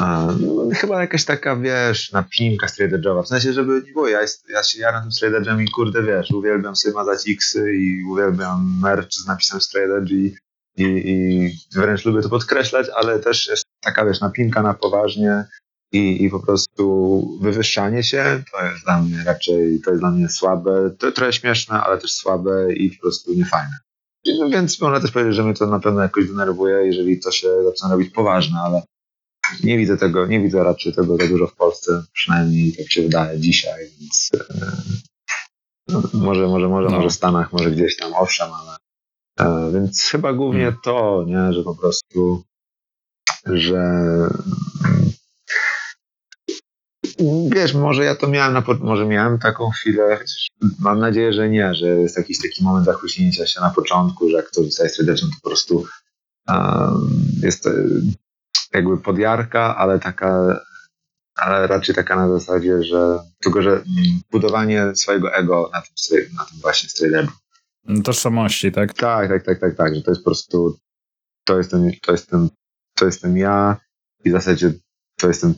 a, no, chyba jakaś taka, wiesz, napinka straight-edge'owa. W sensie, żeby nie było, ja, jest, ja się jaram tym straight-edge'em i kurde, wiesz, uwielbiam sobie mazać xy i uwielbiam merch z napisem straight-edge i, i, i wręcz lubię to podkreślać, ale też jest taka, wiesz, napinka na poważnie i, i po prostu wywyższanie się, to jest dla mnie raczej, to jest dla mnie słabe, to trochę śmieszne, ale też słabe i po prostu niefajne. No, więc można też powiedzieć, że mnie to na pewno jakoś denerwuje, jeżeli to się zaczyna robić poważne, ale nie widzę tego, nie widzę raczej tego za dużo w Polsce, przynajmniej tak się wydaje dzisiaj, więc e, no, może, może, może, No. może w Stanach, może gdzieś tam, owszem, ale e, więc chyba głównie Hmm. to, nie, że po prostu, że wiesz, może ja to miałem, na, może miałem taką chwilę, mam nadzieję, że nie, że jest jakiś taki moment zachłyśnięcia się na początku, że jak ktoś zostaje serdecznym, to po prostu um, jest to jakby podjarka, ale taka, ale raczej taka na zasadzie, że tylko, że mm, budowanie swojego ego na tym, na tym właśnie strailerze. Tożsamości, tak? Tak, tak, tak, tak, tak, że to jest po prostu, to jestem, to jestem, to jestem ja i w zasadzie to jestem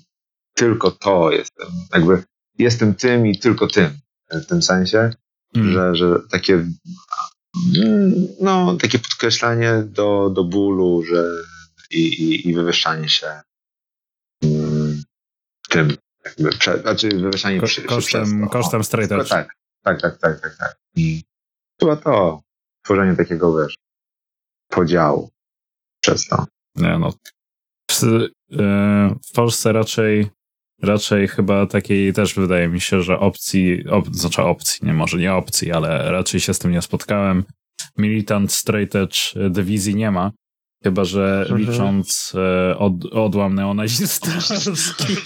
tylko to, jestem, jakby jestem tym i tylko tym, w tym sensie, Mm. że, że takie mm, no, takie podkreślanie do, do bólu, że i, i, i wywyższanie się mm, tym, jakby, prze, znaczy wywyższanie Ko- przy, przy, kosztem, to. kosztem straight edge. tak, tak, tak, tak, tak, tak. I chyba to, tworzenie takiego, wiesz, podziału przez to. Nie, no. W, e, w Polsce raczej raczej chyba takiej też wydaje mi się, że opcji, op, znaczy opcji, nie może nie opcji, ale raczej się z tym nie spotkałem. Militant straight edge dywizji nie ma. Chyba, że licząc e, od, odłam neonazistowski (laughs)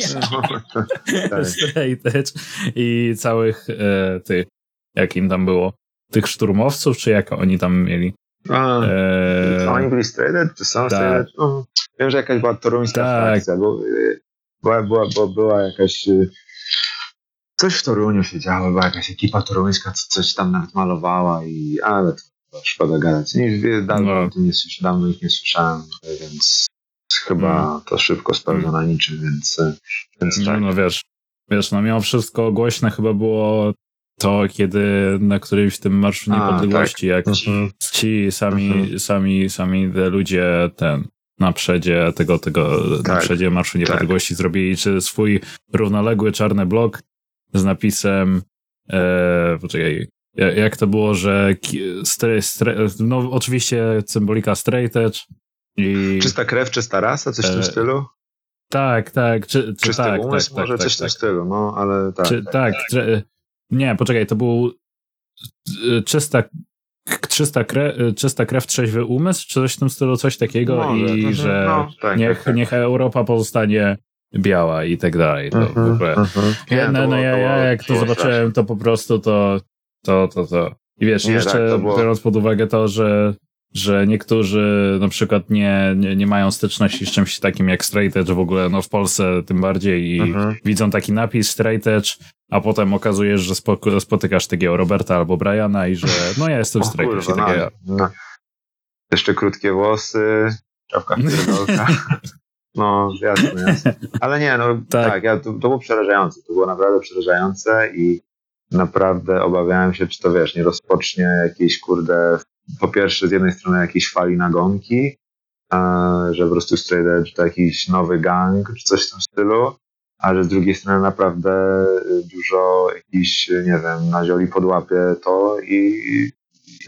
tak. straight edge i całych e, tych, jak im tam było, tych szturmowców, czy jak oni tam mieli? A, E, Oni byli straight czy są tak. straight no, Wiem, że jakaś była toruńska Tak. frakcja, bo, była, była, bo była jakaś y, coś w Toruniu się działo, była jakaś ekipa toruńska, co coś tam nawet malowała i ale to chyba szkoda gadać. Nie, dawno, No. nie, słysz- dawno ich nie słyszałem, więc chyba to szybko spełnia na niczym, więc, y, więc No, tak. no wiesz, wiesz, no mimo wszystko głośne chyba było to, kiedy na którymś tym Marszu A, Niepodległości, jak Mhm. ci sami, Mhm. sami, sami te ludzie ten na przedzie tego, tego, na Tak, przedzie Marszu Niepodległości zrobili czy swój równoległy czarny blok z napisem e, poczekaj, ja- jak to było, że stre, stre, no oczywiście symbolika straight edge i Czysta krew, czysta rasa, coś w tym E, stylu? tak, tak, czy, czy Czysty tak, umysł, tak, tak, może tak, coś w tym tak. stylu, no ale tak. Czy, tak, nie, poczekaj, to był y, czysta, czysta, krew, czysta krew, trzeźwy umysł, czy coś w tym stylu, coś takiego Może. i że no, tak, niech, tak, tak. niech Europa pozostanie biała i tak dalej. To w Mhm, ogóle. mhm. No, no ja, ja jak to zobaczyłem, to po prostu to, to, to, to. I wiesz, Nie, jeszcze tak, to było- biorąc pod uwagę to, że że niektórzy na przykład nie, nie, nie mają styczności z czymś takim jak straight edge w ogóle, no w Polsce tym bardziej i mhm. widzą taki napis straight edge, a potem okazujesz, że spotykasz takiego Roberta albo Briana i że no ja jestem straight edge. Kurwa, no, no. Jeszcze krótkie włosy, czapka (laughs) No, jasne, jasne. Ale nie, no tak, tak ja, to, to było przerażające. To było naprawdę przerażające i naprawdę obawiałem się, czy to wiesz, nie rozpocznie jakiejś kurde, po pierwsze z jednej strony jakiejś fali nagonki, że po prostu Straight to jakiś nowy gang, czy coś w tym stylu, a że z drugiej strony naprawdę dużo jakiś, nie wiem, nazioli podłapie to i,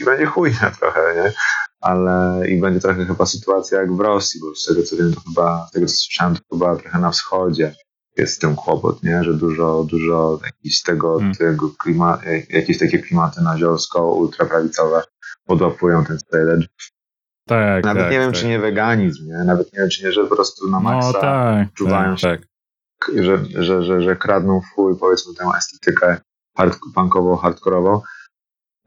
i będzie chujne trochę, nie? Ale i będzie trochę chyba sytuacja jak w Rosji, bo z tego co wiem, to chyba, z tego co słyszałem, to chyba trochę na wschodzie jest z tym kłopot, nie? że dużo, dużo jakiś tego, hmm. tego klima, jakieś takie klimaty naziorsko-ultraprawicowe podłapują ten stage. Tak, Nawet tak, nie wiem, tak. czy nie weganizm, nie? Nawet nie wiem, czy nie, że po prostu na no maksa no, tak, czuwają tak, się, tak. Że, że, że, że kradną w chuj, powiedzmy, tę estetykę hard, punkową, hardkorową.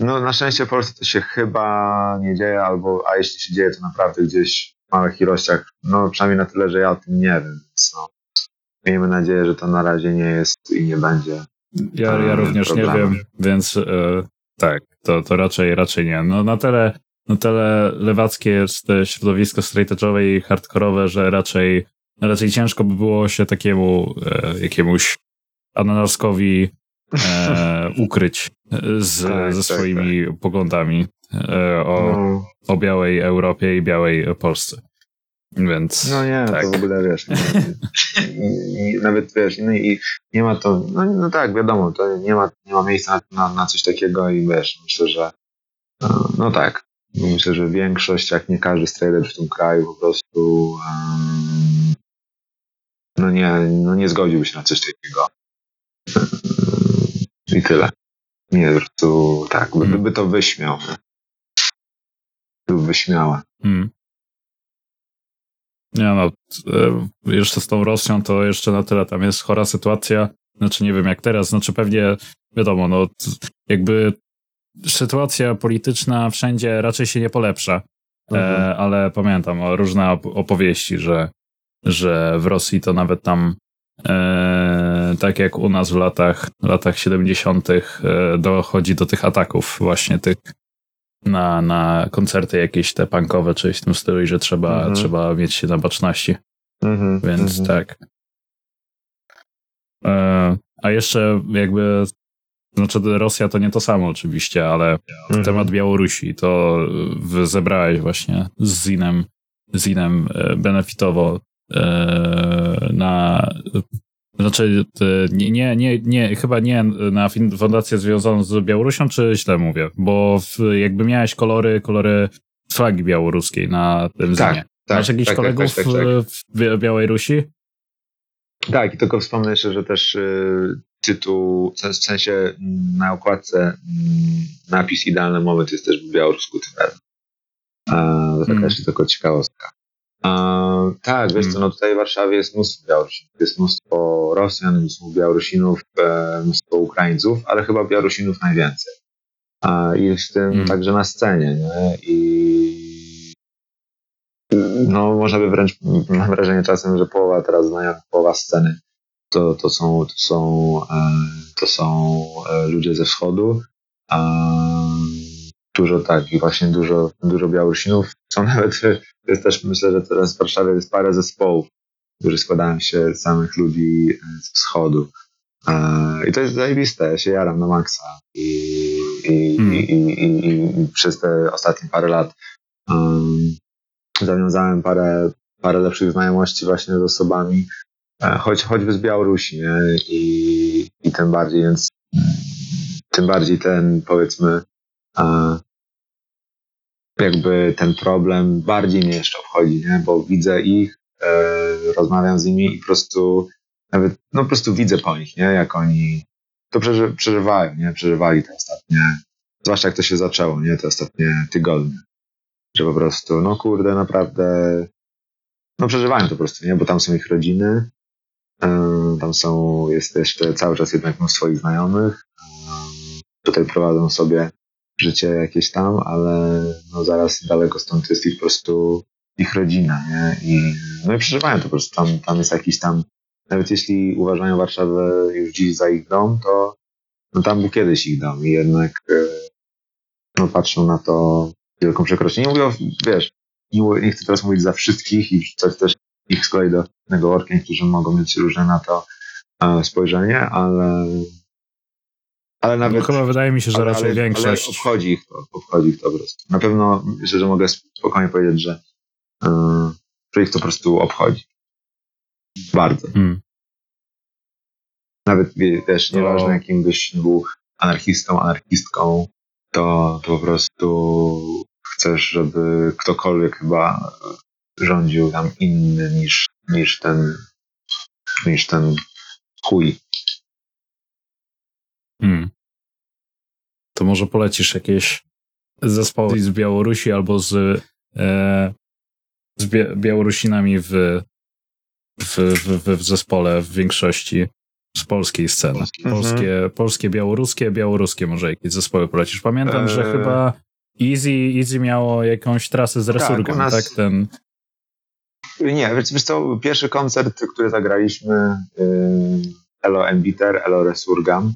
No na szczęście w Polsce to się chyba nie dzieje, albo, a jeśli się dzieje, to naprawdę gdzieś w małych ilościach, no przynajmniej na tyle, że ja o tym nie wiem, więc no. Miejmy nadzieję, że to na razie nie jest i nie będzie. Ja, ja również problemem. nie wiem, więc e, tak, to, to raczej, raczej nie. No na tyle, na tyle lewackie jest środowisko straightedge'owe i hardkorowe, że raczej, raczej ciężko by było się takiemu e, jakiemuś ananaskowi e, (laughs) ukryć z, tak, ze tak, swoimi tak, poglądami e, o, no. o białej Europie i białej Polsce. Więc. No nie, tak. to w ogóle wiesz. Nie, i, nawet wiesz, no i nie ma to. No, no, tak, wiadomo, to nie ma, nie ma miejsca na, na coś takiego i wiesz, myślę, że. No, no tak. Myślę, że większość, jak nie każdy strailer w tym kraju po prostu um, no nie, no nie zgodziłby się na coś takiego. I tyle. Nie, po prostu tak, by, by to wyśmiał. By wyśmiała. Hmm. Nie no, e, jeszcze z tą Rosją to jeszcze na tyle tam jest chora sytuacja. Znaczy nie wiem jak teraz, znaczy pewnie wiadomo, no jakby sytuacja polityczna wszędzie raczej się nie polepsza. E, mhm. E, ale pamiętam o różne opowieści, że, że w Rosji to nawet tam e, tak jak u nas w latach, latach 70. E, dochodzi do tych ataków właśnie tych na, na koncerty jakieś te punkowe, czy w tym stylu i że trzeba, mhm. trzeba mieć się na baczności. Mhm, Więc mhm. tak. E, a jeszcze jakby znaczy Rosja to nie to samo oczywiście, ale mhm. temat Białorusi to zebrałeś właśnie z Zinem, Zinem e, benefitowo e, na znaczy, nie, nie, nie, nie, chyba nie na fundację związaną z Białorusią, czy źle mówię? Bo w, jakby miałeś kolory, kolory flagi białoruskiej na tym tak, zimie. Tak, Masz jakichś tak, tak, kolegów tak, tak, w Białej Rusi? Tak, i tylko wspomnę jeszcze, że też y, tytuł, w sensie mm, na okładce mm, napis Idealny Moment jest też w białorusku typem. To taka hmm. jeszcze tylko ciekawostka. A, tak, wiesz co, no tutaj w Warszawie jest mnóstwo Białorusinów. Jest mnóstwo Rosjan, mnóstwo Białorusinów, e, mnóstwo Ukraińców, ale chyba Białorusinów najwięcej. A, I w tym hmm. także na scenie, nie? I no można by wręcz, mam wrażenie czasem, że połowa teraz znajomych, połowa sceny to, to są, to są, e, to są e, ludzie ze wschodu. Dużo tak i właśnie dużo, dużo Białorusinów. Są nawet (laughs) jest też, myślę, że teraz w Warszawie jest parę zespołów, którzy składają się z samych ludzi e, z wschodu. E, I to jest zajebiste, ja się jaram na maksa. I, i, hmm. i, i, i przez te ostatnie parę lat um, zawiązałem parę, parę lepszych znajomości właśnie z osobami, e, choć, choćby z Białorusi, nie? I, i tym bardziej, więc tym bardziej ten, powiedzmy, jakby ten problem bardziej mnie jeszcze obchodzi, nie? bo widzę ich, e, rozmawiam z nimi i po prostu nawet, no po prostu widzę po nich, nie? jak oni to przeży, przeżywają, nie? przeżywali te ostatnie, zwłaszcza jak to się zaczęło, nie? te ostatnie tygodnie, że po prostu, no kurde, naprawdę, no przeżywają to po prostu, nie? bo tam są ich rodziny, e, tam są, jest jeszcze cały czas jednak mnóstwo ich znajomych, e, tutaj prowadzą sobie życie jakieś tam, ale no zaraz daleko stąd jest ich po prostu ich rodzina, nie? I, no i przeżywają to po prostu. Tam, tam jest jakiś tam, nawet jeśli uważają Warszawę już dziś za ich dom, to no tam był kiedyś ich dom i jednak e, no patrzą na to wielką przekroczenie. Nie mówię, wiesz, nie, nie chcę teraz mówić za wszystkich i wrzucać też ich z kolei do jednego worka, którzy mogą mieć różne na to e, spojrzenie, ale ale nawet... No chyba wydaje mi się, że ale, raczej ale, większość... Ale obchodzi ich to, obchodzi ich to po prostu. Na pewno myślę, że mogę spokojnie powiedzieć, że, yy, że ich to po prostu obchodzi. Bardzo. Hmm. Nawet wiesz, nieważne to... jakim byś był anarchistą, anarchistką, to, to po prostu chcesz, żeby ktokolwiek chyba rządził tam inny niż, niż ten niż ten chuj. Hmm. To może polecisz jakieś zespoły z Białorusi albo z, e, z Białorusinami w, w, w, w zespole w większości z polskiej sceny. Mhm. Polskie, mhm. polskie, białoruskie, białoruskie może jakieś zespoły polecisz. Pamiętam, że eee. chyba Easy, Easy miało jakąś trasę z tak, Resurgem, tak, nas... tak? Ten... Nie, wiesz, wiesz co, pierwszy koncert, który zagraliśmy yy, Elo Embiter, Elo Resurgam,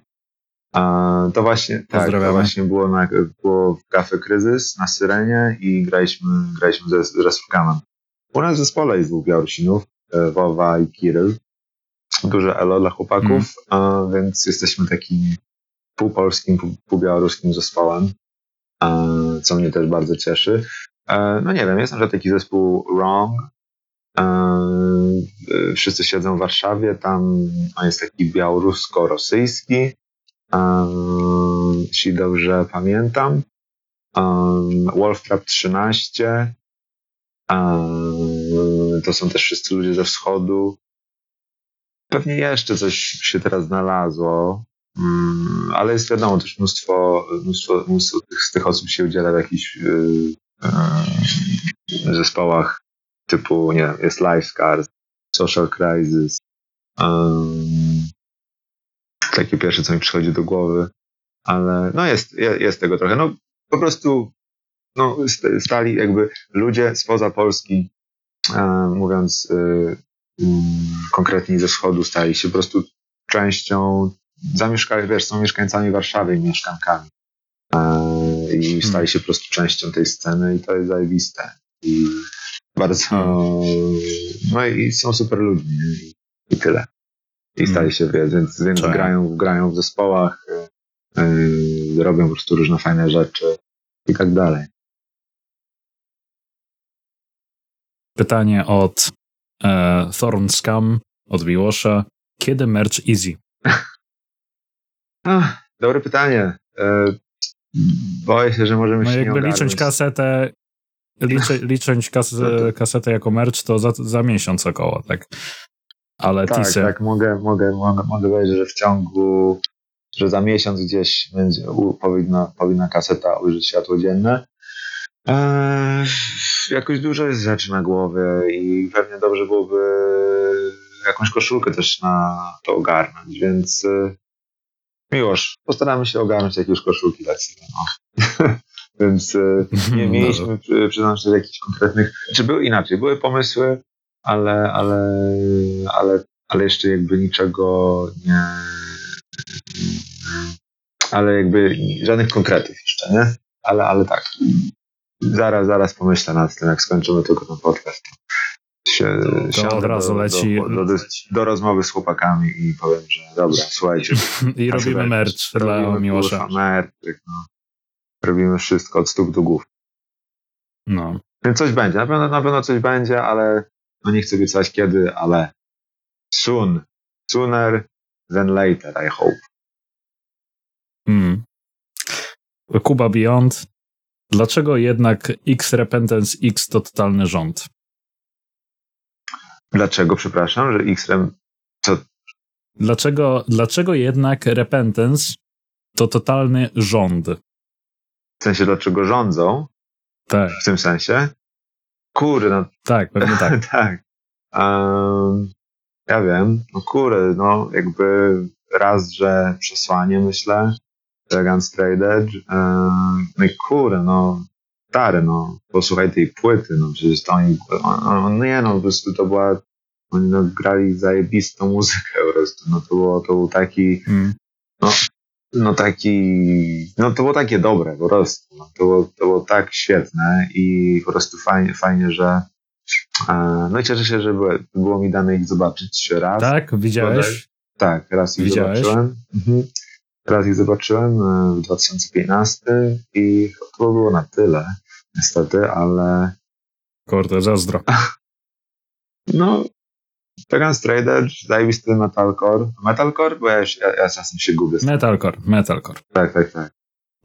to właśnie, tak, to właśnie było, na, było w Cafe Kryzys na Syrenie i graliśmy, graliśmy ze, z Resurgamem. U nas w zespole jest dwóch Białorusinów, e, Wowa i Kiryl duże elo dla chłopaków, mm. więc jesteśmy takim półpolskim, półbiałoruskim zespołem, co mnie też bardzo cieszy. E, no nie wiem, jest na przykład taki zespół Wrong, e, wszyscy siedzą w Warszawie, tam on jest taki białorusko-rosyjski, jeśli dobrze pamiętam. Wolftrap 13, to są też wszyscy ludzie ze wschodu. Pewnie jeszcze coś się teraz znalazło, mm, ale jest wiadomo, też mnóstwo, mnóstwo, mnóstwo tych, z tych osób się udziela w jakichś yy, yy, zespołach typu, nie wiem, jest Life Scars, Social Crisis. Takie pierwsze, co mi przychodzi do głowy, ale no jest, jest tego trochę. No po prostu no, stali jakby ludzie spoza Polski, mówiąc konkretnie ze wschodu stali się po prostu częścią, zamieszkali, wiesz, są mieszkańcami Warszawy i mieszkankami. E, I stali hmm. się po prostu częścią tej sceny i to jest zajebiste. I bardzo, no i są super ludźmi i tyle. I stali hmm. się, więc, więc grają, grają w zespołach, yy, robią po prostu różne fajne rzeczy i tak dalej. Pytanie od e, Thorn Scam od Miłosza. Kiedy merch Easy? Ach, dobre pytanie. E, boję się, że możemy no się jakby licząc kasetę, liczy, licząc kas, (laughs) kasetę jako merch, to za, za miesiąc około, tak? Ale tak, tisy... tak, mogę, mogę, mogę, mogę powiedzieć, że w ciągu, że za miesiąc gdzieś będzie, powinna, powinna kaseta ujrzeć światło dzienne. Eee, jakoś dużo jest rzeczy na głowie i pewnie dobrze byłoby jakąś koszulkę też na to ogarnąć, więc e, miłoż, postaramy się ogarnąć jakieś koszulki dla Ciebie. No. (laughs) więc e, (laughs) nie mieliśmy, przyznam szczerze, jakichś konkretnych, czy były inaczej, były pomysły, ale, ale, ale, ale jeszcze jakby niczego nie, ale jakby żadnych konkretów jeszcze, nie? Ale, ale tak, zaraz, zaraz pomyślę nad tym, jak skończymy tylko ten podcast. Się, to od razu do, leci. Do, do, do, rozmowy z chłopakami i powiem, że dobra, (laughs) słuchajcie. I robimy merch dla Miłosza. Merch, no. Robimy wszystko od stóp do głów. No. Więc coś będzie, na pewno, na pewno coś będzie, ale no nie chcę obiecać kiedy, ale soon. Sooner than later, I hope. Hmm. Kuba Beyond Dlaczego jednak X Repentance X to totalny rząd? Dlaczego, przepraszam, że X Rem... Co? Dlaczego, dlaczego jednak Repentance to totalny rząd? W sensie, dlaczego rządzą? Tak. W tym sensie? Kurde, no. Tak, pewnie tak. (laughs) tak. Um, ja wiem, no kurde, no jakby raz, że przesłanie myślę, Dragon Straight Edge. E, no i kurde, no stary, no posłuchaj tej płyty, no przecież to oni, no nie no, po prostu to była, oni no, grali zajebistą muzykę po prostu, no to było, to był taki, mm. no, no taki, no to było takie dobre po prostu, no, to, było, to było tak świetne i po prostu fajnie, fajnie że no i cieszę się, że było, było mi dane ich zobaczyć raz. Tak, widziałeś? Tak, raz ich Widziałeś? zobaczyłem. Mhm. Raz ich zobaczyłem e, w 2015 i to było na tyle, niestety, ale... Kurde, zazdro. No, Straight Edge, zajebisty metalcore. Metalcore? Bo ja, ja, ja czasem się gubię. Metalcore, metalcore. Tak, tak, tak.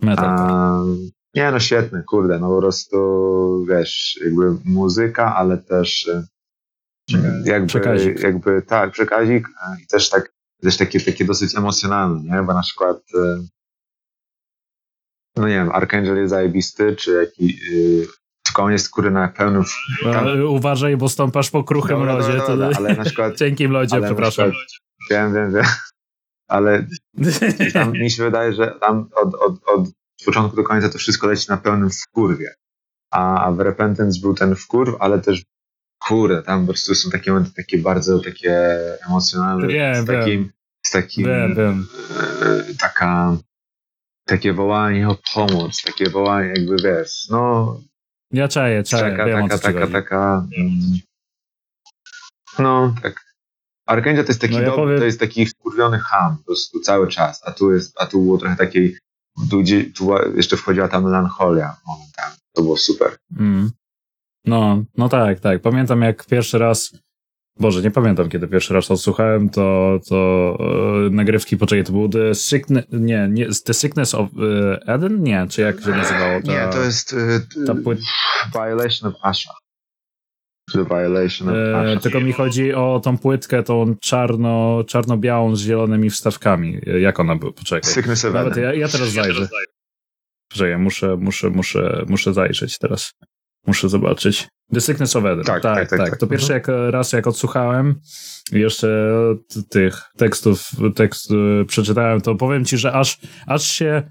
Metalcore. nie no, świetny, kurde, no po prostu, wiesz, jakby muzyka, ale też e, jakby, przekazik. jakby tak, przekazik i też tak też takie, takie dosyć emocjonalne, nie? Bo na przykład e, no nie wiem, Archangel jest zajebisty, czy jaki jest kury na pełnym... No, uważaj, bo stąpasz po kruchym dobra, lodzie. Dobra, dobra, ale na przykład... (laughs) Cienkim lodzie, przepraszam. Przykład, wiem, wiem, wiem. Ale tam, mi się wydaje, że tam od, od, od początku do końca to wszystko leci na pełnym wkurwie. A, a w Repentance był ten wkurw, ale też kurde, tam po prostu są takie momenty takie bardzo takie emocjonalne. Wiem, z takim, wiem. z takim wiem, wiem. E, taka takie wołanie o pomoc, takie wołanie jakby wiesz, no ja czaję, czaję, taka, wiem, taka, taka, taka, mm, no tak Arkandzia to jest taki no ja powiem... to jest taki wkurwiony ham po prostu cały czas, a tu jest, a tu było trochę takiej tu, tu jeszcze wchodziła ta melancholia momentami, to było super. Mm. No, no tak, tak. Pamiętam jak pierwszy raz, Boże, nie pamiętam kiedy pierwszy raz odsłuchałem, to, to e, nagrywki, poczekaj, to był The Sickness, nie, nie, The Sickness of e, Eden? Nie, czy jak się nazywało? Ta, nie, to jest e, ta płyt... Violation of Asha. The Violation of Asha. E, tylko mi chodzi o tą płytkę, tą czarno, czarno-białą z zielonymi wstawkami. Jak ona była? Poczekaj. Sickness of Eden. Ja, ja teraz zajrzę. Poczekaj, muszę, muszę, muszę, muszę zajrzeć teraz. Muszę zobaczyć. The Sickness of Eden. Tak, tak, tak. tak, tak. To pierwszy jak, raz jak odsłuchałem jeszcze tych tekstów, tekst y, przeczytałem, to powiem ci, że aż, aż się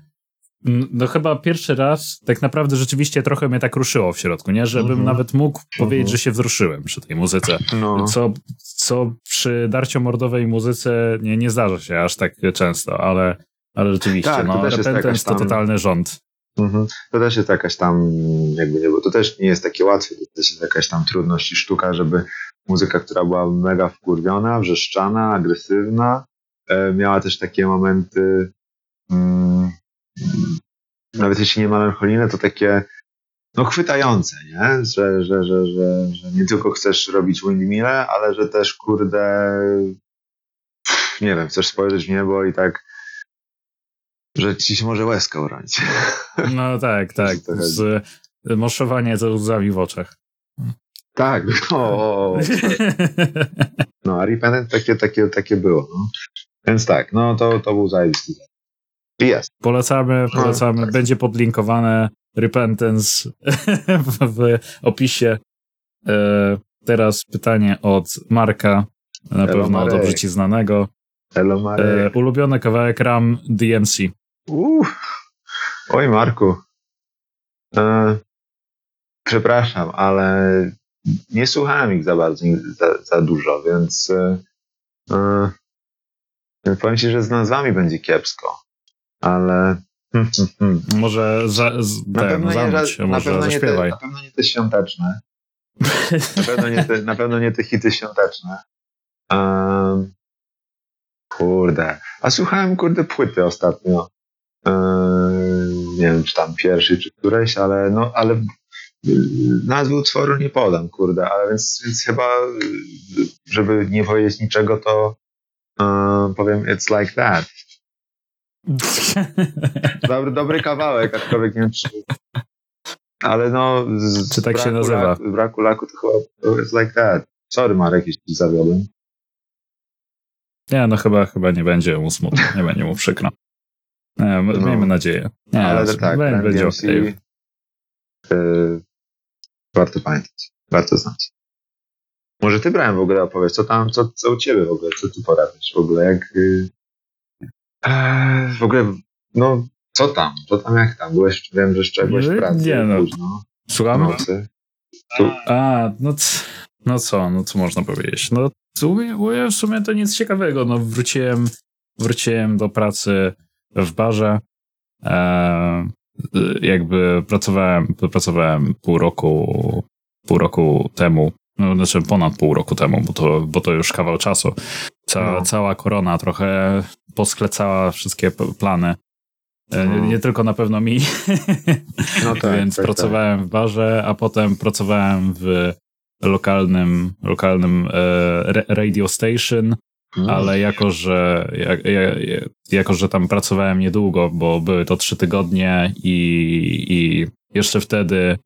no chyba pierwszy raz tak naprawdę rzeczywiście trochę mnie tak ruszyło w środku, nie? Żebym mm -hmm. nawet mógł powiedzieć, mm -hmm. że się wzruszyłem przy tej muzyce. No. Co, co przy darciomordowej muzyce nie, nie zdarza się aż tak często, ale, ale rzeczywiście, tak, no, to Repentance tam... to totalny rząd. Mhm. To też jest jakaś tam, jakby nie było, to też nie jest takie łatwe, to też jest jakaś tam trudność i sztuka, żeby muzyka, która była mega wkurwiona, wrzeszczana, agresywna, e, miała też takie momenty, mm, nawet jeśli nie melancholijne, to takie no chwytające, nie? Że, że, że, że, że nie tylko chcesz robić windmille, ale że też kurde nie wiem, chcesz spojrzeć w niebo i tak że ci się może łezka uronić. (laughs) No tak, tak. Z, moszowanie ze łzami w oczach. Tak, (laughs) o, (laughs) No, a Repentant takie, takie, takie było. No. Więc tak, no to, to był zajebisty. Jest. Polecamy, no, polecamy. No, tak. Będzie podlinkowane Repentance w, w opisie. E, teraz pytanie od Marka, na Hello pewno Marek. dobrze ci znanego. Hello Marek. E, ulubiony kawałek RAM DMC. Uff. Oj, Marku. E, przepraszam, ale nie słuchałem ich za bardzo, za, za dużo, więc e, e, powiem ci, że z nazwami będzie kiepsko, ale hmm, hmm, hmm. może za, z, na, ten, pewno nie, na, pewno nie te, na pewno nie te świąteczne. na, (laughs) pewno nie te, na pewno nie te hity świąteczne. Um, kurde. A słuchałem, kurde, płyty ostatnio. Eee, nie wiem, czy tam pierwszy, czy któreś, ale no, ale nazwy utworu nie podam, kurde, ale więc, więc chyba, żeby nie powiedzieć niczego, to uh, powiem It's Like That. (laughs) Dobry, dobry kawałek, aczkolwiek nie wiem, czy... Ale no... Z czy tak braku się nazywa? Laku, braku laku to chyba It's Like That. Sorry Marek, jeśli zawiodłem. Nie, no chyba, chyba nie będzie mu smutno, nie będzie mu przykro. Nie, no, miejmy nadzieję. Nie, ale tak, będzie, DMC, okay. yy, warto pamiętać, warto znać. Może ty brałem w ogóle opowiedz, co tam, co, co u ciebie w ogóle, co ty porabiasz w ogóle, jak yy, w ogóle, no Co tam? Co tam, jak tam? Byłeś, wiem, że jeszcze byłeś w pracy. Nie, no. Późno, Słucham? nocy. A, no, no co, no co można powiedzieć? No w sumie, w sumie to nic ciekawego. No wróciłem, wróciłem do pracy w barze. E, jakby pracowałem, pracowałem pół roku, pół roku temu. No, znaczy ponad pół roku temu, bo to, bo to już kawał czasu. Ca, No. Cała korona trochę posklecała wszystkie plany. E, No. Nie tylko na pewno mi, (laughs) No (laughs) tak, więc tak, pracowałem w barze, a potem pracowałem w lokalnym, lokalnym e, ra- radio station. Ale jako że, jak, ja- ja- jako, że tam pracowałem niedługo, bo były to trzy tygodnie i, i jeszcze wtedy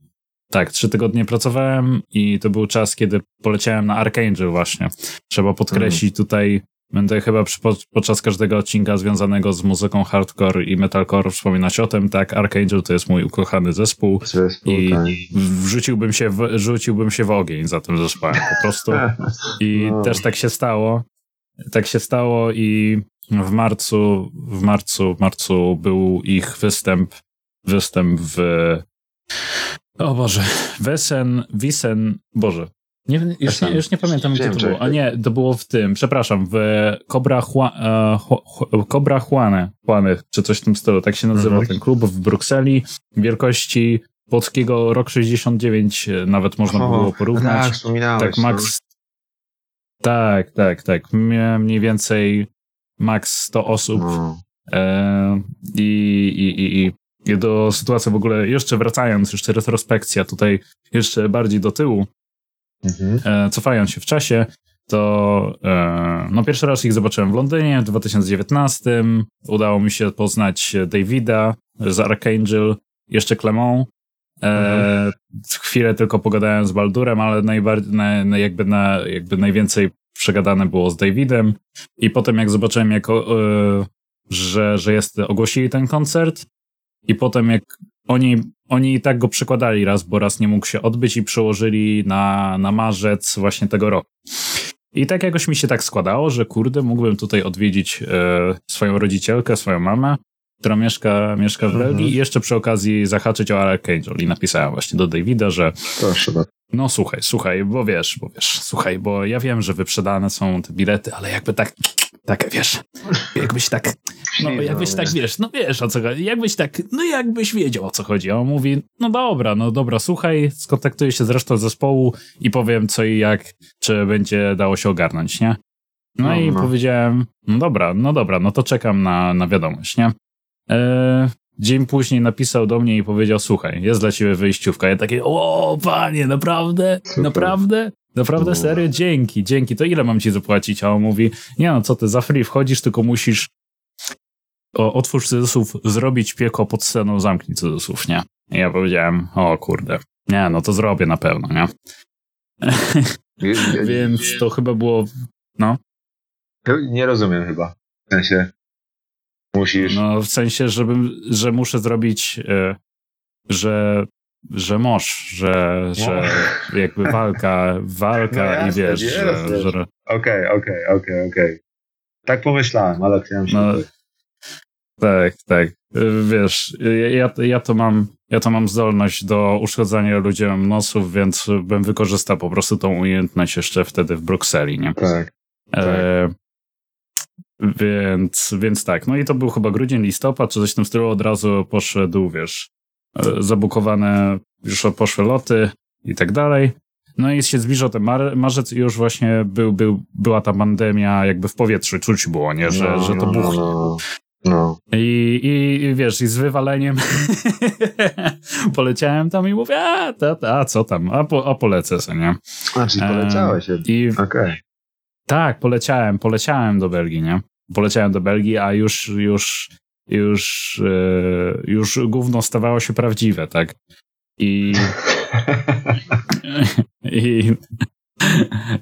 tak, trzy tygodnie pracowałem i to był czas, kiedy poleciałem na Archangel właśnie. Trzeba podkreślić tutaj, będę chyba przy, podczas każdego odcinka związanego z muzyką hardcore i metalcore wspominać o tym, tak, Archangel to jest mój ukochany zespół Zespół, i tak. wrzuciłbym się, w, rzuciłbym się w ogień za tym zespołem po prostu. (laughs) I No. też tak się stało. Tak się stało i w marcu, w marcu, w marcu był ich występ, występ w o Boże, Wesen, Wisen, Boże. Nie, już, nie, już nie pamiętam, gdzie to było. A nie, to było w tym, przepraszam, w Cobra, Hua, e, Hu- Cobra Juane, Juane, czy coś w tym stylu, tak się nazywa Mhm. ten klub w Brukseli, wielkości polskiego Rok 69 e, nawet można O, było porównać. Tak, wspominałeś. Tak, max. Tak, tak, tak. Miałem mniej więcej max 100 osób. No. E, i, i, i, I i do sytuacji w ogóle, jeszcze wracając, jeszcze retrospekcja tutaj jeszcze bardziej do tyłu, Mhm. e, cofając się w czasie, to e, no pierwszy raz ich zobaczyłem w Londynie w 2019. Udało mi się poznać Davida z Archangel, jeszcze Clement. E, Mhm. Chwilę tylko pogadałem z Baldurem, ale najbardziej, na, na jakby, na, jakby najwięcej przegadane było z Davidem. I potem jak zobaczyłem, jak, o, e, że, że jest, ogłosili ten koncert i potem jak oni, oni i tak go przekładali raz, bo raz nie mógł się odbyć i przełożyli na, na marzec właśnie tego roku. I tak jakoś mi się tak składało, że kurde, mógłbym tutaj odwiedzić e, swoją rodzicielkę, swoją mamę, która mieszka, mieszka w Mhm. Belgii i jeszcze przy okazji zahaczyć o Archangel. I napisałem właśnie do Davida, że Proszę no słuchaj, słuchaj, bo wiesz, bo wiesz, słuchaj, bo ja wiem, że wyprzedane są te bilety, ale jakby tak, tak, wiesz, jakbyś tak, no jakbyś tak, nie? wiesz, no wiesz o co chodzi, jakbyś tak, no jakbyś wiedział o co chodzi. A on mówi, no dobra, no dobra, słuchaj, skontaktuję się z resztą zespołu i powiem co i jak, czy będzie dało się ogarnąć, nie? No, No, i no. powiedziałem, no dobra, no dobra, no to czekam na, na wiadomość, nie? E, dzień później napisał do mnie i powiedział, słuchaj, jest dla ciebie wyjściówka. Ja takie, o panie, naprawdę? Super. Naprawdę? Naprawdę serio? Dzięki, dzięki. To ile mam ci zapłacić? A on mówi, nie no, co ty, za free wchodzisz, tylko musisz o, otwórz cudzysłów, zrobić pieko pod sceną, zamknij cudzysłów, nie? I ja powiedziałem, o kurde, nie, no to zrobię na pewno, nie- (laughs) Więc to chyba było, no, Nie rozumiem chyba. W sensie musisz. no w sensie, żebym, że muszę zrobić, e, że że mosz, że, że jakby walka, (laughs) walka No i jasne, wiesz, że, że Okej, okej, okej, okej. Tak pomyślałem, ale chciałem się. No, tak, tak. Y, Wiesz, y, ja, ja, to mam, ja to mam zdolność do uszkodzania ludziom nosów, więc bym wykorzystał po prostu tą umiejętność jeszcze wtedy w Brukseli, nie? tak. E, więc, więc tak, no i to był chyba grudzień, listopad, czy coś w tym stylu, od razu poszedł, wiesz, e, zabukowane już poszły loty i tak dalej. No i się zbliżał ten mar- marzec i już właśnie był, był, była ta pandemia jakby w powietrzu, czuć było, nie, że, No, że to no, buchnie. No, no. I, i, I wiesz, i z wywaleniem (laughs) poleciałem tam i mówię, a, ta, ta, co tam, a, po, a polecę sobie, nie? A, czyli poleciałeś. I Okej. tak, poleciałem, poleciałem do Belgii, nie? Poleciałem do Belgii, a już, już, już, e, już gówno stawało się prawdziwe, tak? I, (laughs) i,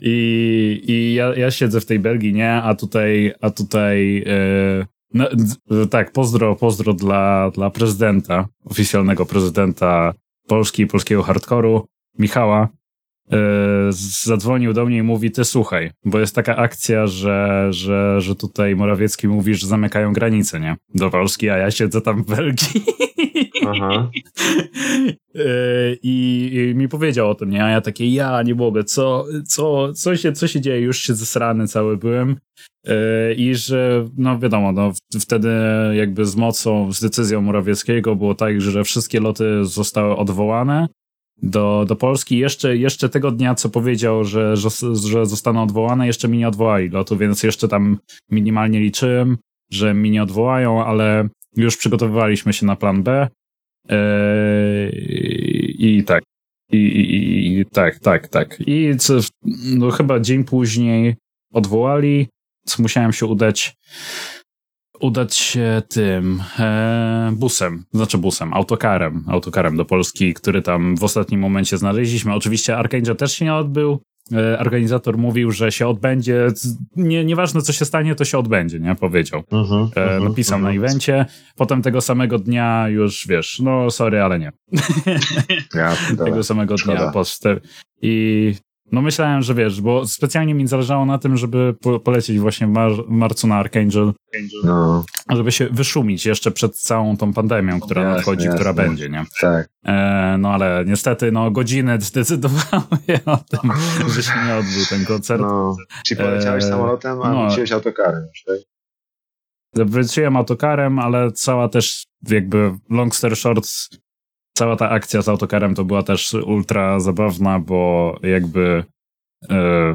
i, i ja, ja siedzę w tej Belgii, nie? A tutaj, a tutaj, no, tak, pozdro, pozdro dla, dla prezydenta, oficjalnego prezydenta Polski, polskiego hardkoru, Michała, zadzwonił do mnie i mówi, ty słuchaj, bo jest taka akcja, że, że, że tutaj Morawiecki mówi, że zamykają granice, nie? Do Polski, a ja siedzę tam w Belgii. Aha. (laughs) I, I, mi powiedział o tym, nie? A ja takie, ja nie mogę, co, co, co, się, co się dzieje? Już się zesrany cały byłem. I że, no wiadomo, no, wtedy jakby z mocą, z decyzją Morawieckiego było tak, że wszystkie loty zostały odwołane do, do Polski. Jeszcze, jeszcze tego dnia, co powiedział, że, że, że zostaną odwołane, jeszcze mi nie odwołali lotu, więc jeszcze tam minimalnie liczyłem, że mi nie odwołają, ale już przygotowywaliśmy się na plan B. Eee, I tak. I, i, I, tak, tak, tak. I co, no, chyba dzień później odwołali, co musiałem się udać udać się tym e, busem, znaczy busem, autokarem, autokarem do Polski, który tam w ostatnim momencie znaleźliśmy. Oczywiście Archangel też się nie odbył. E, organizator mówił, że się odbędzie, nie, nieważne co się stanie, to się odbędzie, nie? Powiedział. Uh -huh, uh -huh, napisał uh -huh. na mhm. evencie, potem tego samego dnia już, wiesz, no sorry, ale nie. Ja, (laughs) tego samego dnia post. I no myślałem, że wiesz, bo specjalnie mi zależało na tym, żeby po polecieć właśnie w, mar marcu na Archangel, no. żeby się wyszumić jeszcze przed całą tą pandemią, która jasne, nadchodzi, jasne. która będzie, nie? Tak. E, no ale niestety, no godziny zdecydowały o tym, że się nie odbył ten koncert. No. Czyli poleciałeś e, samolotem, a no. wróciłeś autokarem tak? Wróciłem autokarem, ale cała też jakby long story short cała ta akcja z autokarem to była też ultra zabawna, bo jakby e,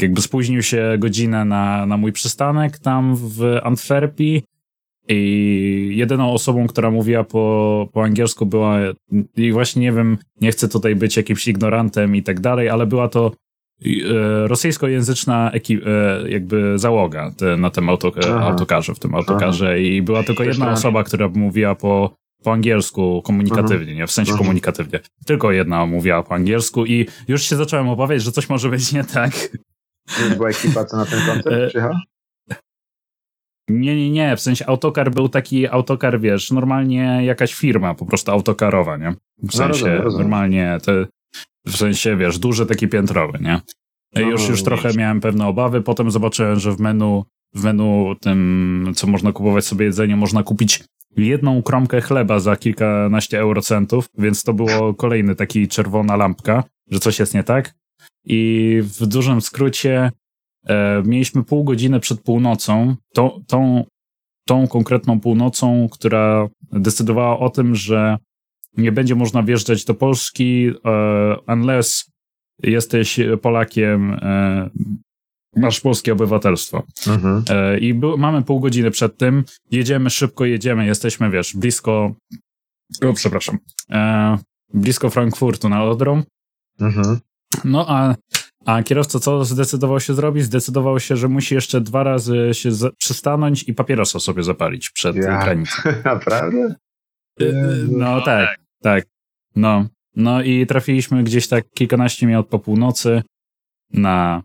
jakby spóźnił się godzinę na, na mój przystanek tam w Antwerpii i jedyną osobą, która mówiła po, po angielsku była i właśnie nie wiem, nie chcę tutaj być jakimś ignorantem i tak dalej, ale była to e, rosyjskojęzyczna ekip, e, jakby załoga te, na tym auto, autokarze, w tym autokarze Aha. i była tylko jedna osoba, która mówiła po po angielsku komunikatywnie, nie? W sensie komunikatywnie. Tylko jedna mówiła po angielsku i już się zacząłem obawiać, że coś może być nie tak. Była ekipa, co na ten koncert e, przyjechała? Nie, nie, nie. W sensie autokar był taki autokar, wiesz, normalnie jakaś firma po prostu autokarowa, nie? W no, sensie no, rozumiem, rozumiem. normalnie te, w sensie, wiesz, duży taki piętrowy, nie? No, już, już trochę miałem pewne obawy, potem zobaczyłem, że w menu w menu tym, co można kupować sobie jedzenie, można kupić jedną kromkę chleba za kilkanaście eurocentów, więc to było kolejny taki czerwona lampka, że coś jest nie tak. I w dużym skrócie e, mieliśmy pół godziny przed północą, tą, tą, tą konkretną północą, która decydowała o tym, że nie będzie można wjeżdżać do Polski e, unless jesteś Polakiem e, masz polskie obywatelstwo. Mhm. E, I mamy pół godziny przed tym, jedziemy szybko, jedziemy, jesteśmy, wiesz, blisko, o, przepraszam, e, blisko Frankfurtu na Odrą. Mhm. No a, a kierowca co zdecydował się zrobić? Zdecydował się, że musi jeszcze dwa razy się przystanąć i papierosa sobie zapalić przed ja. granicą. (laughs) Naprawdę? E, no tak, tak. No. No i trafiliśmy gdzieś tak kilkanaście minut po północy na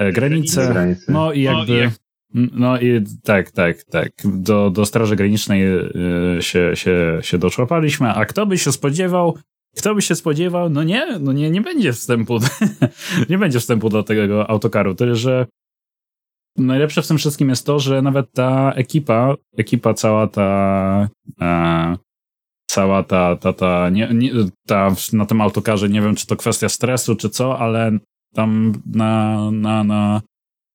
E, granice. No i jakby. No i tak, tak, tak. Do, do Straży Granicznej e, się, się, się doczłapaliśmy, a kto by się spodziewał, kto by się spodziewał, no nie, no nie, nie będzie wstępu, (laughs) nie będzie wstępu do tego autokaru, tyle że najlepsze w tym wszystkim jest to, że nawet ta ekipa, ekipa cała ta, e, cała ta, ta, ta, nie, nie, ta, na tym autokarze, nie wiem, czy to kwestia stresu, czy co, ale tam na, na, na,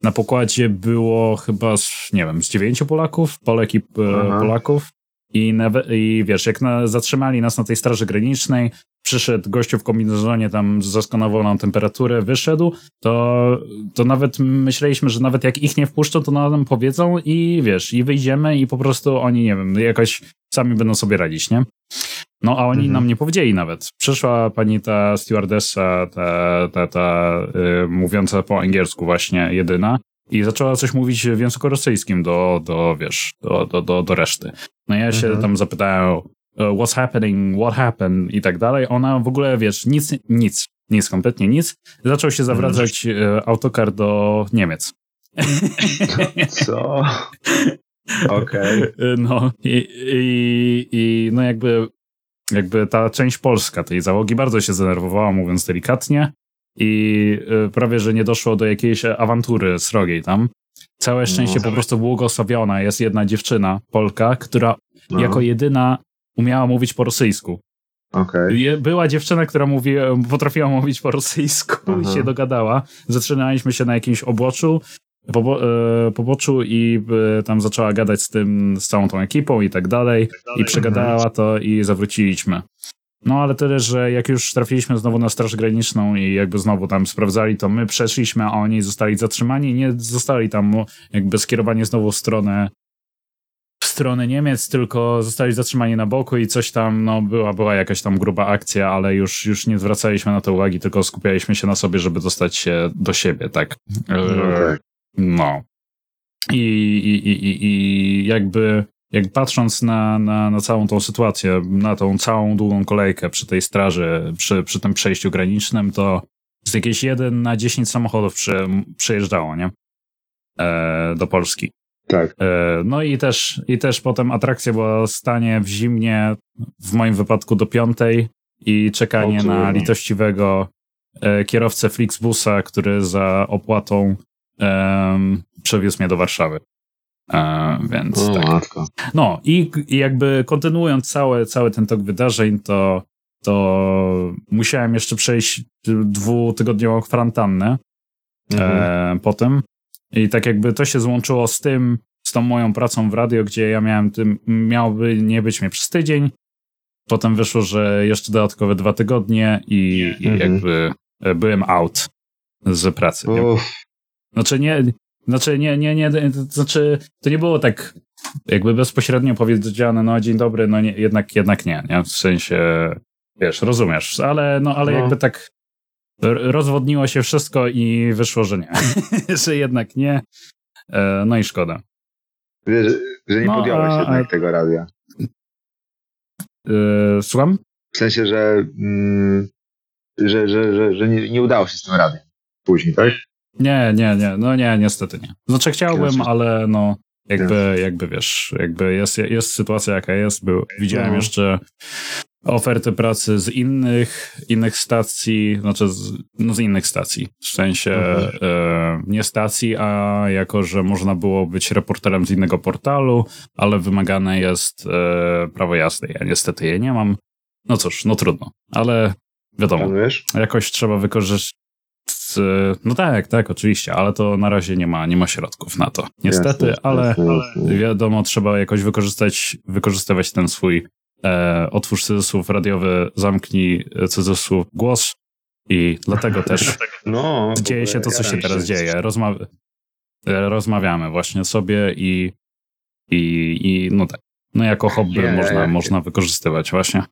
na pokładzie było chyba, z, nie wiem, z dziewięciu Polaków, Polek i e, Polaków. I, I wiesz, jak na, zatrzymali nas na tej straży granicznej, przyszedł gościu w kombinezonie, tam zaskanował nam temperaturę, wyszedł, to, to nawet myśleliśmy, że nawet jak ich nie wpuszczą, to nam powiedzą i wiesz, i wyjdziemy i po prostu oni, nie wiem, jakoś sami będą sobie radzić, nie? No a oni mhm. nam nie powiedzieli nawet. Przyszła pani ta stewardessa, ta, ta, ta y, mówiąca po angielsku właśnie jedyna i zaczęła coś mówić w języku rosyjskim do, do wiesz, do, do, do, do reszty. No ja się mhm. tam zapytałem, e, what's happening, what happened i tak dalej. Ona w ogóle, wiesz, nic, nic, nic, kompletnie nic. Zaczął się zawracać mhm. autokar do Niemiec. Co? (laughs) Okej. Okay. No i, i, i no jakby jakby ta część polska tej załogi bardzo się zdenerwowała, mówiąc delikatnie. i y, prawie, że nie doszło do jakiejś awantury srogiej tam. Całe szczęście no, po prostu błogosławiona jest jedna dziewczyna, Polka, która no. jako jedyna umiała mówić po rosyjsku. Okay. Była dziewczyna, która mówi, potrafiła mówić po rosyjsku Aha. i się dogadała. Zatrzymaliśmy się na jakimś oboczu, pobo, e, poboczu i e, tam zaczęła gadać z tym, z całą tą ekipą i tak dalej. I przegadała to i zawróciliśmy. No ale tyle, że jak już trafiliśmy znowu na Straż Graniczną i jakby znowu tam sprawdzali, to my przeszliśmy, a oni zostali zatrzymani i nie zostali tam jakby skierowani znowu w stronę w stronę Niemiec, tylko zostali zatrzymani na boku i coś tam, no była, była jakaś tam gruba akcja, ale już, już nie zwracaliśmy na to uwagi, tylko skupialiśmy się na sobie, żeby dostać się do siebie, tak. No. No. I, i, i, i jakby jak patrząc na, na, na całą tą sytuację, na tą całą długą kolejkę przy tej straży, przy, przy tym przejściu granicznym, to jest jakieś 1 na 10 samochodów przy, przyjeżdżało, nie? E, do Polski. Tak. E, no i też, i też potem atrakcja była stanie w zimnie, w moim wypadku do piątej i czekanie na litościwego e, kierowcę Flixbusa, który za opłatą e, przewiózł mnie do Warszawy. E, więc o, tak. Matko. No i, i jakby kontynuując cały, cały ten tok wydarzeń, to, to musiałem jeszcze przejść dwutygodniową kwarantannę mhm. e, potem. I tak jakby to się złączyło z tym, z tą moją pracą w radio, gdzie ja miałem tym, miałoby nie być mnie przez tydzień. Potem wyszło, że jeszcze dodatkowe dwa tygodnie i, i mhm. jakby e, byłem out z pracy. Znaczy nie, znaczy, nie, nie, nie, to znaczy, to nie było tak jakby bezpośrednio powiedziane, no dzień dobry, no nie, jednak, jednak nie, nie, w sensie, wiesz, rozumiesz, ale, no, ale no. jakby tak rozwodniło się wszystko i wyszło, że nie, (laughs) że jednak nie, e, no i szkoda. Wiesz, że nie no, podjąłeś a, jednak a... tego radia. Yy, słucham? W sensie, że, mm, że, że, że, że nie, nie udało się z tym radiem później, tak? Nie, nie, nie, no nie, niestety nie. Znaczy chciałbym, ale no jakby, jakby wiesz, jakby jest, jest sytuacja jaka jest. Był, widziałem no. jeszcze oferty pracy z innych, innych stacji, znaczy z, no z innych stacji, w sensie mhm. e, nie stacji, a jako, że można było być reporterem z innego portalu, ale wymagane jest e, prawo jazdy. Ja niestety je nie mam. No cóż, no trudno, ale wiadomo, jakoś trzeba wykorzystać no tak, tak, oczywiście, ale to na razie nie ma, nie ma środków na to. Niestety, jasne, ale, jasne, jasne. wiadomo, trzeba jakoś wykorzystać, wykorzystywać ten swój e, otwórz cudzysłów radiowy, zamknij cudzysłów głos i dlatego też (laughs) no, dzieje się to, co się teraz dzieje. Rozma e, rozmawiamy właśnie sobie i, i, i no tak. No jako hobby nie, można, nie, można wykorzystywać właśnie.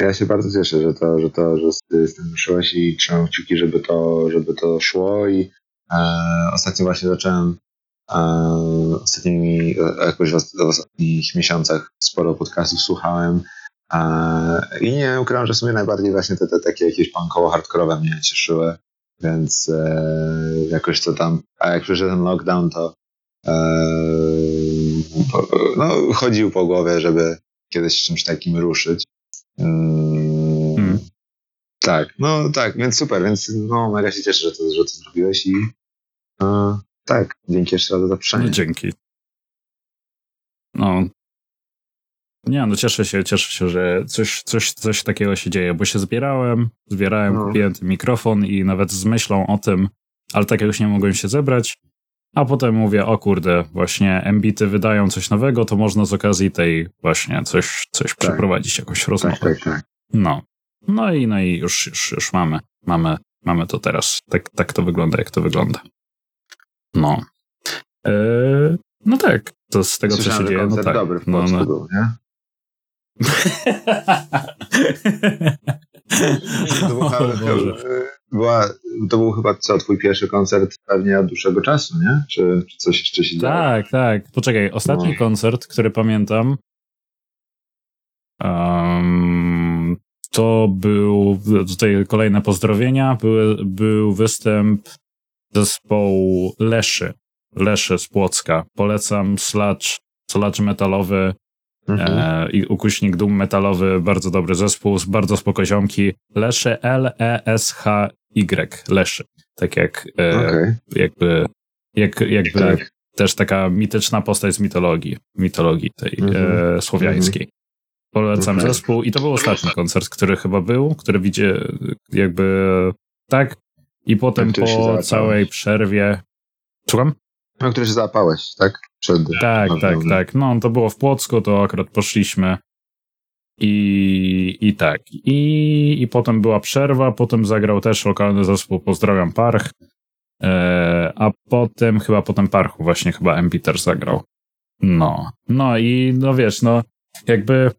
Ja się bardzo cieszę, że to, że to, że z tym ruszyłeś i trzymam kciuki, żeby to, żeby to szło. I e, ostatnio właśnie zacząłem e, ostatnimi, jakoś w, w ostatnich miesiącach sporo podcastów słuchałem. E, i nie ukrywam, że w sumie najbardziej właśnie te, te takie jakieś punkowo hardkorowe mnie cieszyły, więc e, jakoś to tam, a jak przyszedł ten lockdown, to e, no, chodził po głowie, żeby kiedyś czymś takim ruszyć. Hmm. Tak, no tak, więc super, więc no mega się cieszę, że to, że to zrobiłeś i e, tak, dzięki jeszcze raz za zaproszenie. No, dzięki. No. Nie, no cieszę się, cieszę się, że coś, coś, coś takiego się dzieje, bo się zbierałem, zbierałem, no. kupiłem ten mikrofon i nawet z myślą o tym, ale tak jakoś nie mogłem się zebrać, a potem mówię, o kurde, właśnie Mbity wydają coś nowego, to można z okazji tej właśnie coś, coś tak. przeprowadzić, jakąś rozmowę. Tak, tak, tak. No. No i, no i już, już, już mamy, mamy, mamy to teraz. Tak, tak to wygląda, jak to wygląda. No. Eee, no tak, to z tego, Słyszałem, co się dzieje, no tak. dobry w no, no. Był, nie? (laughs) (laughs) to, był, była, to był chyba co, twój pierwszy koncert pewnie od dłuższego czasu, nie? Czy, czy coś jeszcze się działo? Tak, tak. Poczekaj, ostatni no. koncert, który pamiętam, um, to był, tutaj kolejne pozdrowienia, był, był występ zespołu Leszy, Leszy z Płocka. Polecam sludge, sludge metalowy mhm. e, i ukuśnik dum metalowy, bardzo dobry zespół, z bardzo spokoziomki. Leszy L-E-S-H Y, Leszy. Tak jak e, Okej. jakby, jak, jakby Tak. też taka mityczna postać z mitologii, mitologii tej Mhm. e, słowiańskiej. Polecam Okej. zespół i to był ostatni koncert, który chyba był, który widzie jakby tak i potem się po całej przerwie Słucham? No, który się załapałeś, tak? Przed... Tak, No, tak, dobra. tak. No, to było w Płocku, to akurat poszliśmy. I, i tak. I, I potem była przerwa, potem zagrał też lokalny zespół Pozdrawiam Parch. E, a potem, chyba potem Parchu właśnie chyba Empiter zagrał. No. No i no wiesz, no jakby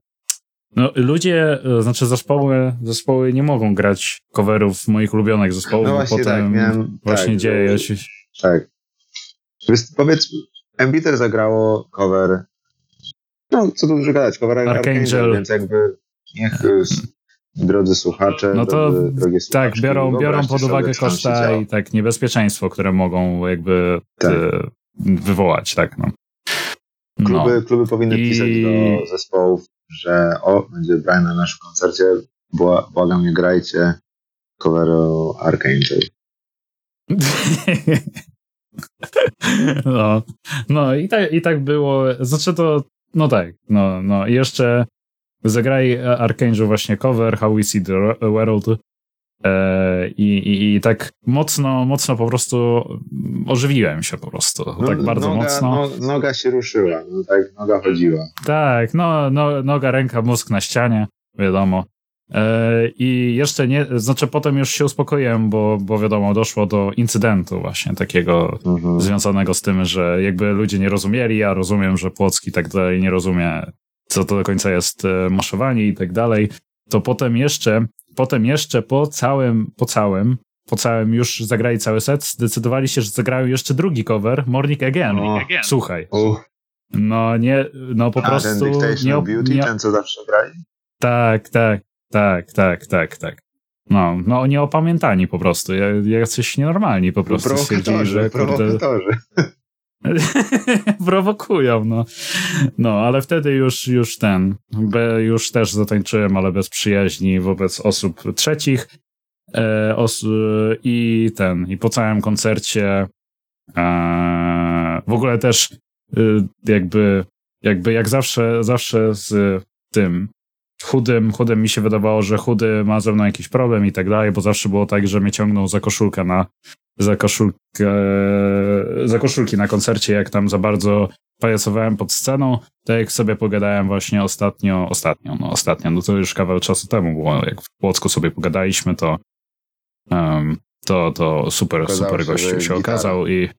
no, ludzie, e, znaczy zespoły, zespoły nie mogą grać coverów moich ulubionych zespołów, No bo właśnie potem tak, miałem... właśnie tak, dzieje że- się. Tak. Powiedz, Embiter zagrało cover, no co tu dużo gadać, cover Archangel. Archangel, więc jakby niech y, drodzy słuchacze, No to drodzy, Tak, biorą, biorą pod uwagę koszta i tak niebezpieczeństwo, które mogą jakby Tak. e, wywołać, tak no. No, Kluby, kluby powinny I- pisać do zespołów, że o, będzie Brian na naszym koncercie, bła, błagam nie grajcie coveru Archangel. (laughs) no, no i, tak, i tak było, znaczy to, no tak, no, no i jeszcze zagraj Archangel właśnie cover How We See the World e, i, i, i tak mocno, mocno po prostu ożywiłem się po prostu, tak bardzo noga, mocno. No, noga się ruszyła, no tak, noga chodziła. Tak, no, no noga, ręka, mózg na ścianie, wiadomo. E, I jeszcze nie, znaczy potem już się uspokoiłem, bo, bo wiadomo, doszło do incydentu właśnie takiego Mhm. związanego z tym, że jakby ludzie nie rozumieli, ja rozumiem, że Płocki tak dalej nie rozumie, co to do końca jest e, maszowanie i tak dalej. To potem jeszcze, potem jeszcze po całym, po całym, po całym już zagrali cały set, zdecydowali się, że zagrają jeszcze drugi cover, Morning Again. O. Słuchaj, Uch, no nie, no po a prostu ten Dictation nie, Beauty, nie, ten co zawsze grali? tak, tak, tak, tak, tak, tak. No, no nie opamiętani po prostu, Ja- jacyś nienormalni po prostu stwierdzili, że kurde, (laughs) prowokują, no. No, ale wtedy już, już ten, już też zatańczyłem, ale bez przyjaźni wobec osób trzecich e, os, i ten, i po całym koncercie e, w ogóle też y, jakby, jakby jak zawsze, zawsze z tym chudym, chudym mi się wydawało, że chudy ma ze mną jakiś problem i tak dalej, bo zawsze było tak, że mnie ciągnął za koszulkę na za koszulkę za koszulki na koncercie, jak tam za bardzo pajacowałem pod sceną, to jak sobie pogadałem właśnie ostatnio, ostatnio, no ostatnio, no to już kawał czasu temu było, jak w Płocku sobie pogadaliśmy, to um, to, to super, Okazało super się, gościu się gitara. okazał i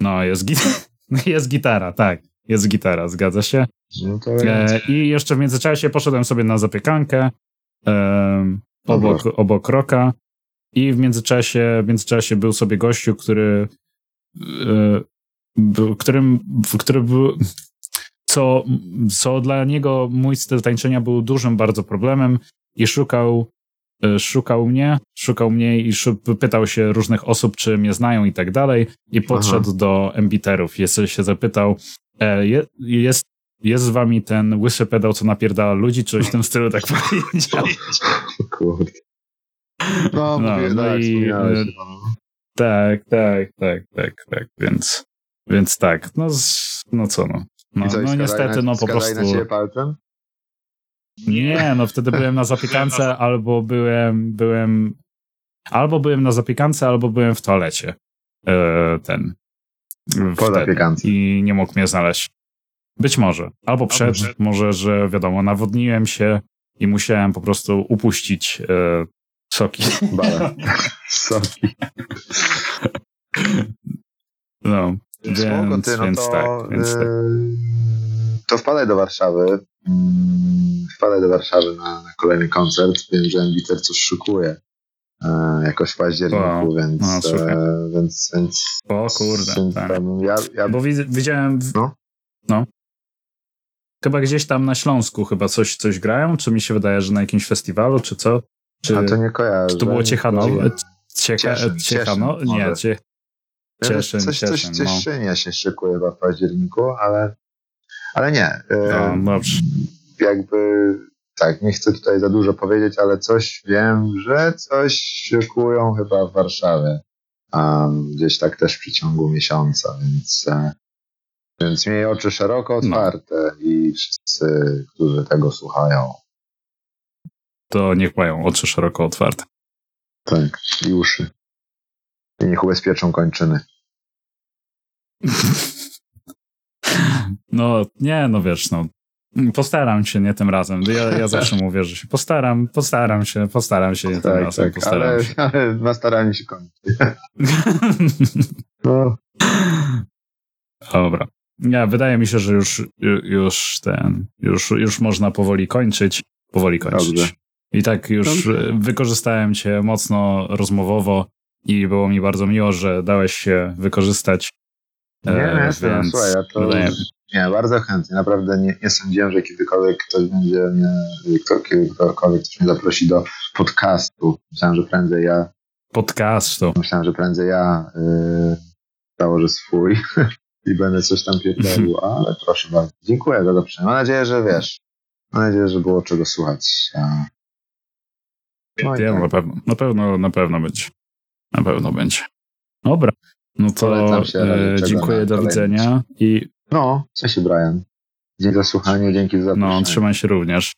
no jest, git- (laughs) jest gitara, tak, jest gitara, zgadza się. No to E, I jeszcze w międzyczasie poszedłem sobie na zapiekankę em, obok, obok roka. I w międzyczasie, w międzyczasie był sobie gościu, który e, był, którym, który był co, co dla niego mój styl tańczenia był dużym bardzo problemem i szukał e, szukał mnie, szukał mnie i pytał się różnych osób, czy mnie znają i tak dalej. I podszedł do embiterów. Jest, się zapytał, e, je, jest, jest z wami ten łysy pedał, co napierdala ludzi, czy coś w tym stylu tak (laughs) powiedział. Kurde. No, No, mówię, no tak, i, e. Tak, tak, tak, tak, tak, więc, więc tak, no, z, no co no. No, I co, no niestety, na, no po prostu. na palcem? Nie, no wtedy byłem na zapiekance, (laughs) albo byłem, byłem, albo byłem na zapiekance, albo byłem w toalecie. E, ten. Po wtedy. zapiekance. I nie mógł mnie znaleźć. Być może. Albo przed, przed. może, że wiadomo, nawodniłem się i musiałem po prostu upuścić e, soki. (laughs) Soki. No, Spoko, więc, ty, no więc to, tak, więc tak. yy, to wpadaj do Warszawy. Mm, Wpadaj do Warszawy na, na kolejny koncert. Wiem, że Embiter coś szykuje e, jakoś w październiku, Wow. więc, No, e, więc, więc, O kurde, więc tak. tam ja, ja Bo widz- widziałem. W... No. no. Chyba gdzieś tam na Śląsku chyba coś, coś grają, czy mi się wydaje, że na jakimś festiwalu, czy co? Czy, a to nie kojarzę. czy to było. Cieka, Cieszyn, Ciechano? Cieszyn Nie, cie, Cieszyn, coś, coś, Cieszyn, coś no. Cieszynia się szykuje chyba w październiku, ale, ale nie. e, No, dobrze. Jakby tak, nie chcę tutaj za dużo powiedzieć, ale coś wiem, że coś szykują chyba w Warszawie. Um, gdzieś tak też w przeciągu miesiąca, więc, e, więc miej oczy szeroko otwarte no. i wszyscy, którzy tego słuchają. To niech mają oczy szeroko otwarte. Tak, i uszy. I niech ubezpieczą kończyny. (laughs) No, nie, no wiesz, no. Postaram się, nie tym razem. Ja, ja zawsze mówię, że się postaram, postaram się, postaram się, nie tak, tym razem, tak, postaram ale, się. Ale na staraniu się kończy. (laughs) no. Dobra. Ja, wydaje mi się, że już, już ten, już, już można powoli kończyć. Powoli kończyć. Dobrze. I tak już Dobrze. wykorzystałem cię mocno rozmowowo i było mi bardzo miło, że dałeś się wykorzystać. Nie, e, nie, więc słuchaj, ja to wydaje... nie, bardzo chętnie. Naprawdę nie, nie sądziłem, że kiedykolwiek ktoś będzie mnie, kiedykolwiek ktoś mnie zaprosi do podcastu. Myślałem, że prędzej ja podcastu. Myślałem, że prędzej ja yy, założę swój (laughs) i będę coś tam pierdolił, (laughs) ale proszę bardzo. Dziękuję za zaproszenie. Mam nadzieję, że wiesz. Mam nadzieję, że było czego słuchać. No ja, tak. na pewno, na pewno, na pewno będzie. Na pewno będzie. Dobra. No to się, e, dziękuję, do widzenia i... No, cześć Brian. Dzięki za słuchanie, dzięki za No, trzymaj się również.